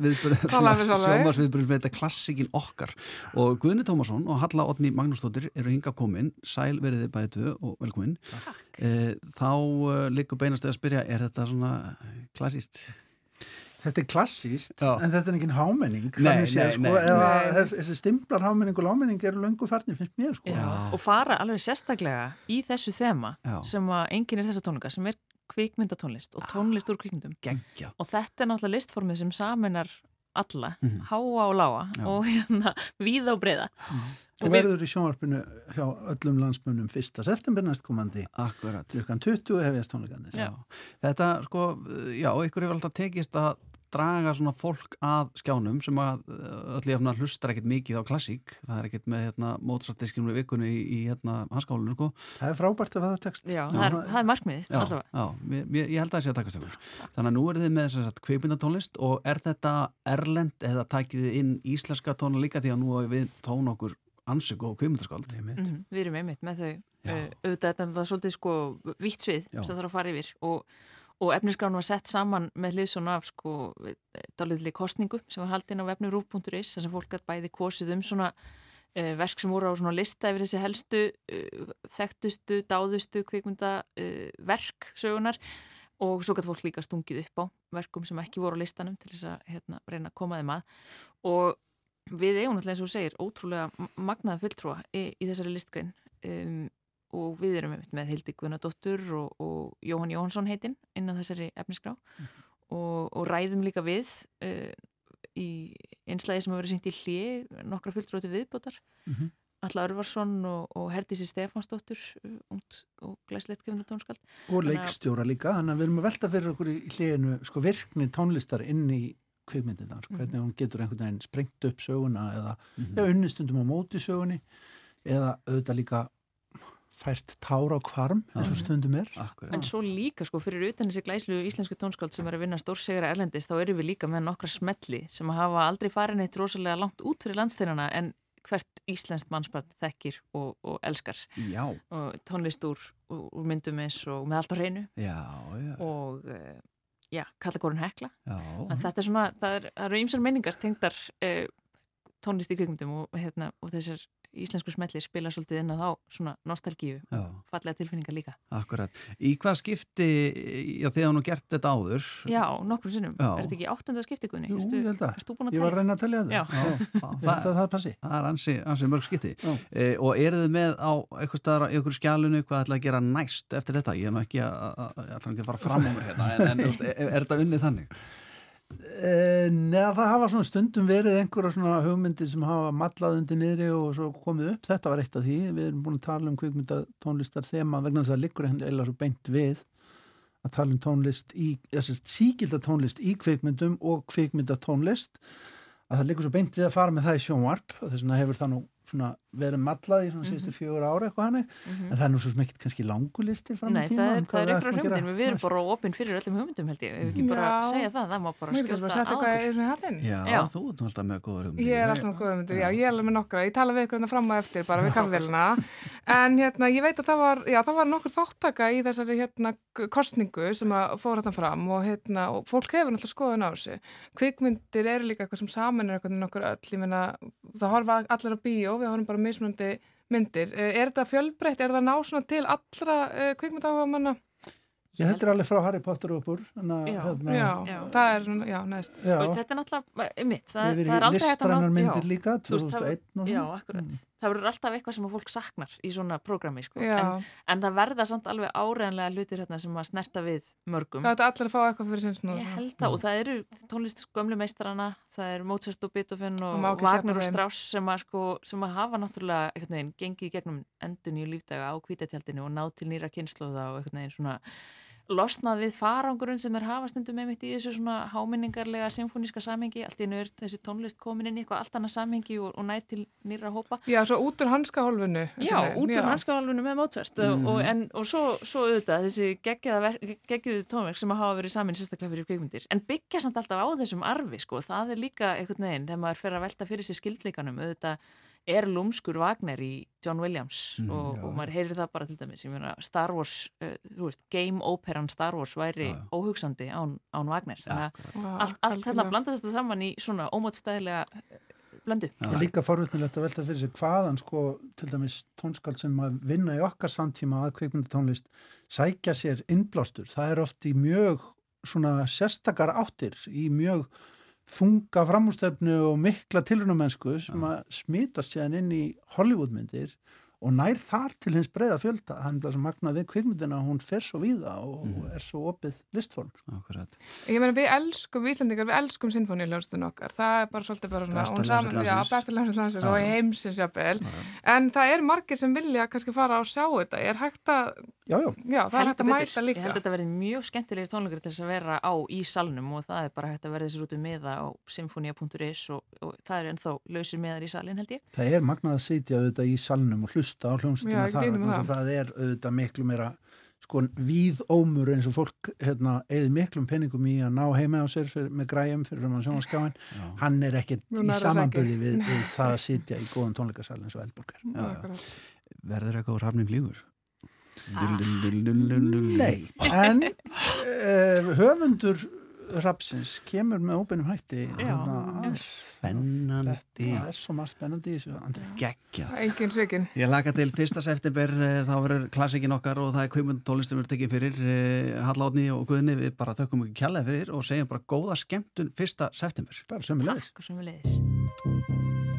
með þetta klassikin okkar og Guðni Tómasson og Halla Otni Magnúsdóttir eru hinga komin, sæl veriði bæði tvö og velkomin. Eh, þá uh, líka beinast að spyrja, er þetta svona klassíst? Þetta er klassíst, Já. en þetta er ekki hámenning sko, eða þessi stimplar hámenning og lámenning eru löngu farnir, finnst mér sko. Og fara alveg sérstaklega í þessu þema Já. sem að enginn er þessa tónleika sem er kvikmyndatónlist og tónlist úr kvikmyndum Gengja. og þetta er náttúrulega listformið sem saminar alla, Mhm. háa og lága Já. og hérna víða og breyða og verður í sjónvarpinu hjá öllum landsmunum 1. september næstkomandi Akkurat klukkan 20 hefjast tónleikandir Já. Þetta, sko, já, ykkur hefur alltaf tekist að draga svona fólk að skjánum sem að uh, öll í efna hlustar ekkert mikið á klassík. Það er ekkert með hérna mótsrættiskjum við vikunni í, í hérna hanskálinu, sko. Það er frábært að faða text. Já, það er, það er markmiðið Já, já ég, ég, ég held að það sé að takast ykkur Þannig að nú eru þið með þess að kveipindatónlist og er þetta erlend eða takið þið inn íslenska tóna líka því að nú er við tón okkur ansöku og kveipindaskald Mhm, Við erum einmitt með þau. Já. uh, auðvitað þetta er það svolítið sko vitt svið Já. sem þarf að fara yfir og, og efnisgránu var sett saman með hliðsson af sko dálitli kostningu sem var haldin á vefnu rúf.is þar sem fólk gætt bæði kosið um svona uh, verk sem voru á svona lista yfir þessi helstu uh, þekktustu, dáðustu kvikmynda uh, sögunar og svo gætt fólk líka stungið upp á verkum sem ekki voru á listanum til þess að hérna, reyna að koma þeim að. Og við eigum náttúrulega eins og segir ótrúlega magnaða fulltrúa í, í þessari listgrein. Um, og við erum með Hildi Guðnadóttur og, og Jóhann Jóhansson heitinn innan þessari efnisgrá og, og ræðum líka við uh, í einslægi sem hefur verið sýnt í hlið nokkra fulltrúa til viðbótar Mhm. Alla Örvarsson og, og Herdísi Stefánsdóttur ungt og glæslegt kemdatónskald og leikstjóra líka, þannig að við erum að velta fyrir okkur í hliðinu sko virkni tónlistar inn í kvikmyndinar, Mhm. hvernig hún getur einhvern veginn sprengt upp söguna eða mm. -hmm. unnistundum á móti sögunni eða auðvitað líka fært tára á kvarm eins og stundum er Akkurat. En svo líka sko fyrir utan þessi glæslu íslensku tónskáld sem er að vinna stórsegra erlendis þá erum við líka með nokkra smelli sem hafa aldrei farin eitt rosalega langt út fyrir landsteinana en hvert íslenskt mannsbarn þekkir og, og elskar Já. og tónlist úr, úr, myndum eins og með allt á hreinu Já, já. og uh, já, kallakórun hekla Já. en þetta er svona, það, er, það eru ýmsar menningar tengdar uh, tónlist í kvikmyndum og, hérna, og þessar íslensku smellir spila svolítið inn á þá svona nostalgíu Já. og fallega tilfinningar líka Akkurat. Í hvað skipti, já þið hafa nú gert þetta áður Já, nokkrum sinnum. Já. Er þetta ekki áttunda skiptikuðni? Jú, ég held að. Ég var að reyna að telja það. Já. Já, Ég held að það passi. Það er ansi, ansi mörg skipti e, og eru þið með á eitthvað staðar í ykkur skjálunu hvað ætla að gera næst eftir þetta? Ég er nú ekki að, að, að, ég ætla ekki að fara fram á mér hérna en, en er, er þetta unnið þannig? E, neða það hafa svona stundum verið einhverja svona hugmyndir sem hafa mallað undir niðri og svo komið upp. Þetta var eitt af því, við erum búin að tala um kvikmynda tónlistar þema vegna þess að liggur eða svo beint við að tala um tónlist í, þessast síkilda tónlist í kvikmyndum og kvikmynda tónlist að það liggur svo beint við að fara með það í sjónvarp. Og þess vegna hefur það nú svona verið mallað í svona síðustu fjögur ára eitthvað hannig Mhm. en það er nú svo sem ekkert kannski langulisti fram Nei, í tíma það er, um það er ykkur að hugmyndir, við erum bara opinn fyrir öllum hugmyndum held ég, við ekki bara Já. segja það, það má bara skjóta að á hattinn. Já, þú ert nú alltaf með góður hugmyndir. Ég er alltaf með góða myndir, já, ég er alveg með nokkra. Ég tala við ykkur hérna fram og eftir bara við kaffevélina. En hérna, ég veit að það var, já, það var nokkur þáttaka í þessari hérna kostningu sem að fór þetta fram og hérna, og fólk hefur náttúrulega skoðun á þessu. Kvikmyndir eru líka eitthvað sem saman er eitthvað nokkur öll, ég meina, það horfa allir á bíó, við horfum bara mismunandi myndir. Eh, Er þetta fjölbreytt, er það ná svona til allra uh, kvikmyndáhuga manna? Ég heldur alveg frá Harry Potter og uppur Já, Já, það er svona, já, neðst. Já. Þetta er náttúrulega, mitt, það, það er aldrei hægt að listrænar ná- myndir já. líka, Þú veist, það- 2001 og svona. Já, akkurat. Það verður alltaf eitthvað sem fólk saknar í svona prógrami, sko. En, en það verða samt alveg áreðanlega hlutir hérna sem að snerta við mörgum. Það er allir að fá eitthvað fyrir sinns nú. Ég held það og það eru tónlist gömlu meistarana, það er Mozart og Beethoven og, Og Wagner og. Strauss sem að, sko, sem að hafa náttúrulega einhvern veginn gengið í gegnum endun í lífdaga á kvítatjaldinu og náð til nýra kynnslóða og einhvern veginn svona losnað við farangurinn sem er hafastundum einmitt í þessu svona háminningarlega symfóníska samhengi, allt í er þessi tónlist komin inn í eitthvað allt annað samhengi og, og nætt til nýra hópa. Já, svo út úr hanskahólfinu. Já, út úr hanskahólfinu með Mozart Mhm. og, en, og svo, svo auðvitað þessi geggjuðu tónverk sem hafa verið samin sérstaklega fyrir kveikmyndir, en byggja samt alltaf á þessum arfi, sko, það er líka einhvern veginn þegar maður fer að velta fyrir sér skildleikanum auðvitað er lúmskur Wagner í John Williams Mm, og, já. og maður heyrir það bara til dæmis ég meina Star Wars, uh, þú veist, game operan Star Wars væri óhugsandi án, án Wagner Já, allt, allt þetta blandast þetta saman í svona ómótstæðilega blöndu. Það er líka forvitnilegt að velta fyrir sig hvaðan sko til dæmis tónskald sem að vinna í okkar samtíma að kveikmyndatónlist sækja sér innblástur. Það er oft í mjög svona sérstakar áttir, í mjög þunga framústöfnu og mikla tilrunamennsku sem að smitast séðan inn í Hollywoodmyndir og nær þar til hins breyða fjölda. Hann er svo magnað við kvikmyndina, hún fer svo víða og er svo opið listform. Akkurat. Ég meina við elskum, Íslandingar, við elskum sinfóniuljónstun okkar, það er bara svolítið bara svona, Já. og heimsins jafnvel, en það er margir sem vilja kannski fara og sjá þetta, er hægt að, já, já, já það er hægt að mæta líka. Ég held að þetta verði mjög skemmtilegir tónleikar til þess að vera á í salnum og það er bara hægt að verða þessi rútu meða á symfonia.is og, og það er ennþá er hlusta á hljómsveitina þar það. það er auðvitað miklu meira sko víð ómur eins og fólk hérna, eða miklum penningum í að ná heima á sér fyrir, með græjum fyrir að sjá skjáin hann er ekkert í samanbyrði við, <laughs> við það að sitja í góðum tónleikasal eins og Eldborg Já, já. Verður eitthvað úr rafning lífur? Ah. Nei, en uh, höfundur Rapsins kemur með óbeinum hætti hérna, Spennandi. Það er svo margt spennandi í þessu, Andri. Gekkja. Engin sökin. Ég laka til fyrsta september, eh, þá verður klassikin okkar og það er kveimund tónlist sem verður tekið fyrir eh, Hallátni og Guðni, við bara þökkum ekki kjærlega fyrir og segjum bara góða skemmtun fyrsta september. Bara sömulegis. Takk sömulegis.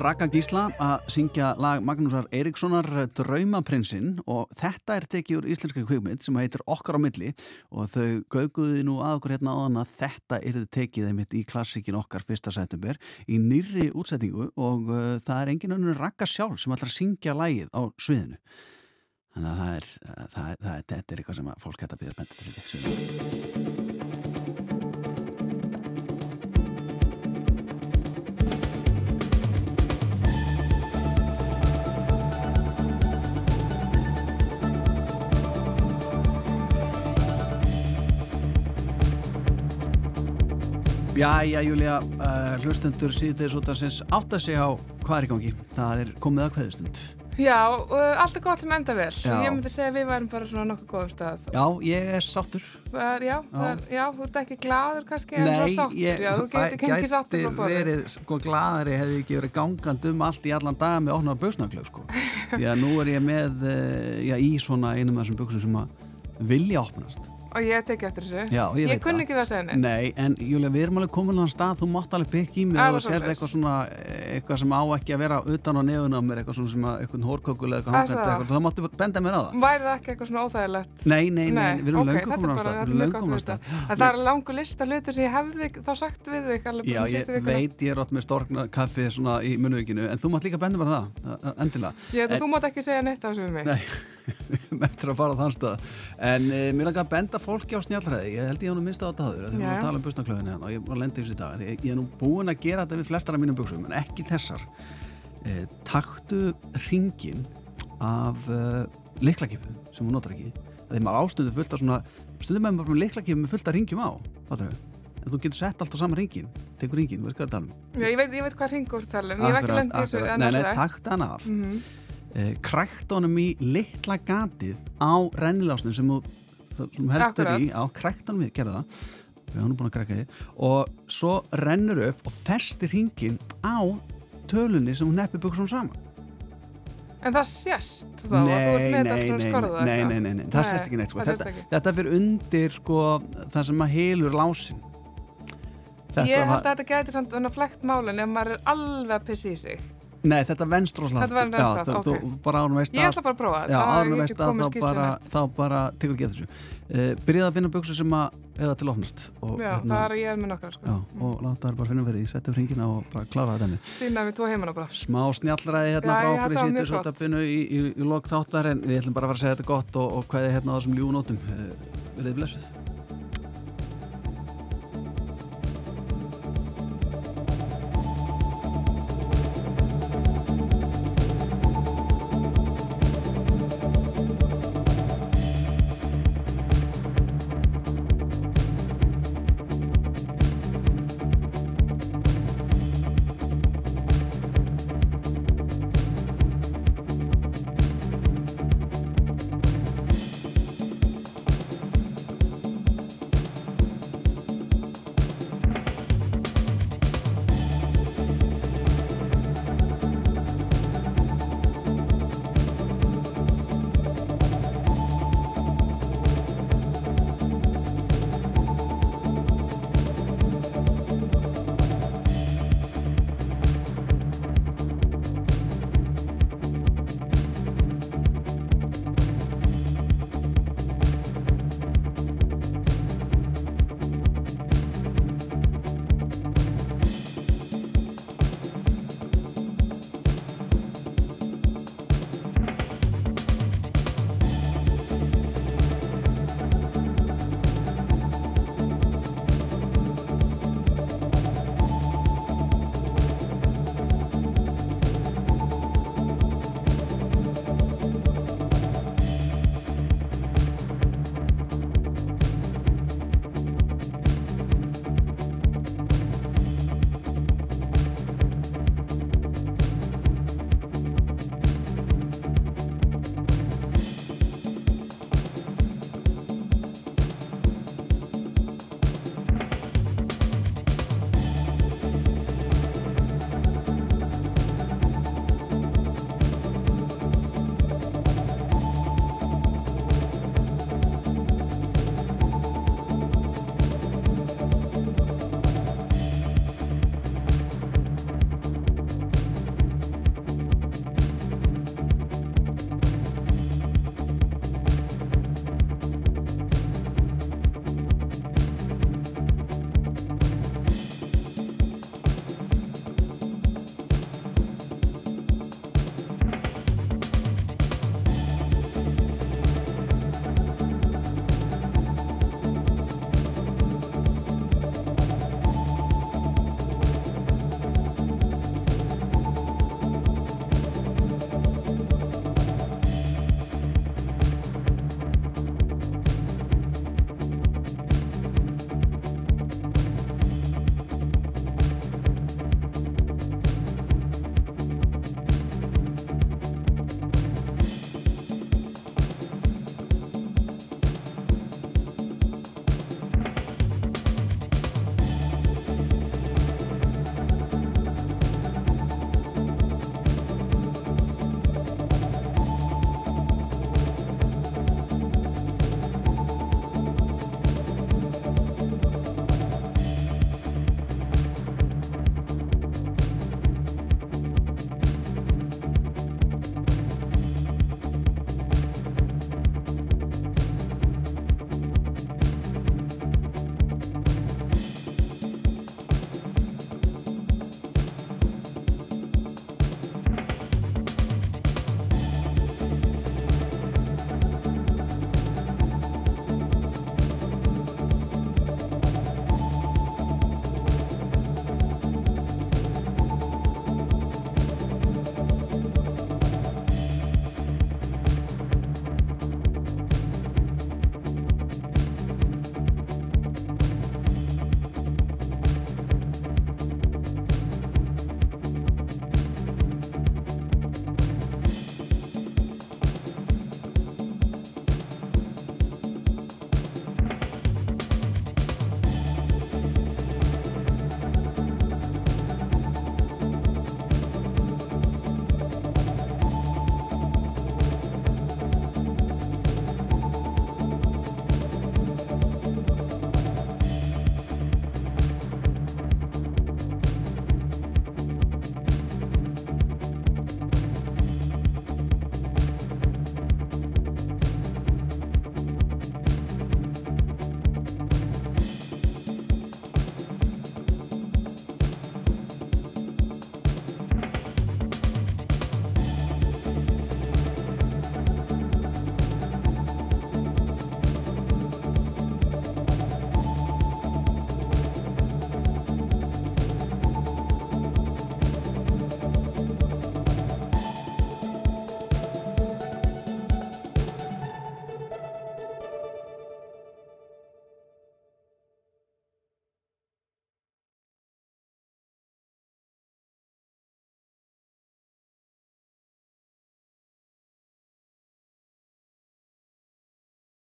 Raka Gísla að syngja lag Magnúsar Eiríkssonar Draumaprinsinn og þetta er tekið úr íslenskri kvikmynd sem heitir Okkar á milli og þau gauguði nú að okkur hérna áðan að þetta er tekið einmitt í klassikin okkar fyrsta september í nýrri útsetningu og uh, það er engin önnur Raka sjálf sem ætlar að syngja lagið á sviðinu. Þannig að það er, uh, það, það þetta er eitthvað sem fólk hægt að byrja spennt til því. Jæja, Júlia, uh, síðdeis út af sinns átt að segja á hvað er í gangi. Það er komið að kveðustund. Já, uh, allt er gott sem enda vel. Já. Ég myndi segja að við værum bara svona nokkuð góðum stað. Já, ég er sáttur. Er, já, er, já, þú ert ekki gladur kannski, en Nei, svo sáttur. ég já, frá borðið. verið sko gladari hefði ekki verið gangandi um allt í allan dag með opnaða buksnaklöf sko. <laughs> Því að nú er ég með uh, já, í svona einum af þessum buksum sem að vilja opnast. Og ég hef tekið eftir þessu. Já, ég, ég kunni ekki það að segja neitt. Nei, en Júlia, við erum alveg komin á þann stað, þú mátt alveg byggja í mig og svoleiðis. eitthvað svona, eitthvað sem á ekki að vera utan á nefun á mér, eitthvað svona sem að, eitthvað hórkökul eða eitthvað hangandi, það? eitthvað, það máttu benda mér á það. Væri það ekki eitthvað svona óþægilegt? Nei, nei, nei, við erum ok, löngu þetta er komin á bara- stað, þetta við erum mjög löngu gott komin á að stað. það er langur lista hlutur sem ég hefði þá sagt við þig Já, um ég veit ég er átt með storkna kaffi svona í munuginu, en þú mátt líka benda mér það, endilega. En- þú mátt ekki segja neitt á þessu við mig. Nei, <laughs> eftir að fara á þann stað En uh, mér langar að benda fólki á snjallræði Ég held ég hann að minnsta á þetta áður Þegar við að tala um busnaklöfinni hérna og ég var að lenda í þessu dag Ég, ég er nú búinn að gera þetta við flestar af mínum buksum En ekki þessar uh, Taktu ringin af uh, liklakipu sem hún notar ekki Þegar maður ástundu fullt af svona Stundum með maður með liklakipu með fullt af ringjum á fattarðu? En þú getur sett allt á sama ringin Tekur ringin, þú veist hvað er að tala um Já, ég veit, ég veit hvað ringur tala um. Ég hef ekki Akkurat, í þessu. akkurat. Nei, nei, það. taktu hann af Mhm. Uh, krækt honum í litla gatið á rennilásnum sem sem þú heldur í, á krækt honum í, gerðu það. Við hann búin að krækka því og svo rennur upp og festir hringin á tölunni sem hún neppi buksun saman. En það sést þá að þú ert með þetta svona skorða nei, nei, nei, nei, það sést ekki neitt sko. þetta, þetta fyrir undir sko, það sem að helur lásin. Ég held að þetta gæti svona flekt málun ef maður er alveg að pissi í sig. Nei, þetta venst rosalega Þetta venst Já, hratt, þú, ok. þú bara ánum veist Ég ætla bara að prófa Já, þetta, ánum ég get að komið bara, næst. þá bara tekur ekki eftir þessu uh, Byrjaði að finna buksur sem að eða til opnast og, Já, hérna, það er ég er með nokkar sko. Já, og láta þær bara finna fyrir því, setja upp hringina og bara klára þetta henni Sýna við tvo heimana bara. Smá snjallræði hérna Já, frá okkur í þetta var mjög sýttu gott. svolítið í, í, í, í lok þáttar en við ætlum bara að fara að segja þetta gott og, og hvaðið hérna á þessum ljúnótum uh, Verðið blessuð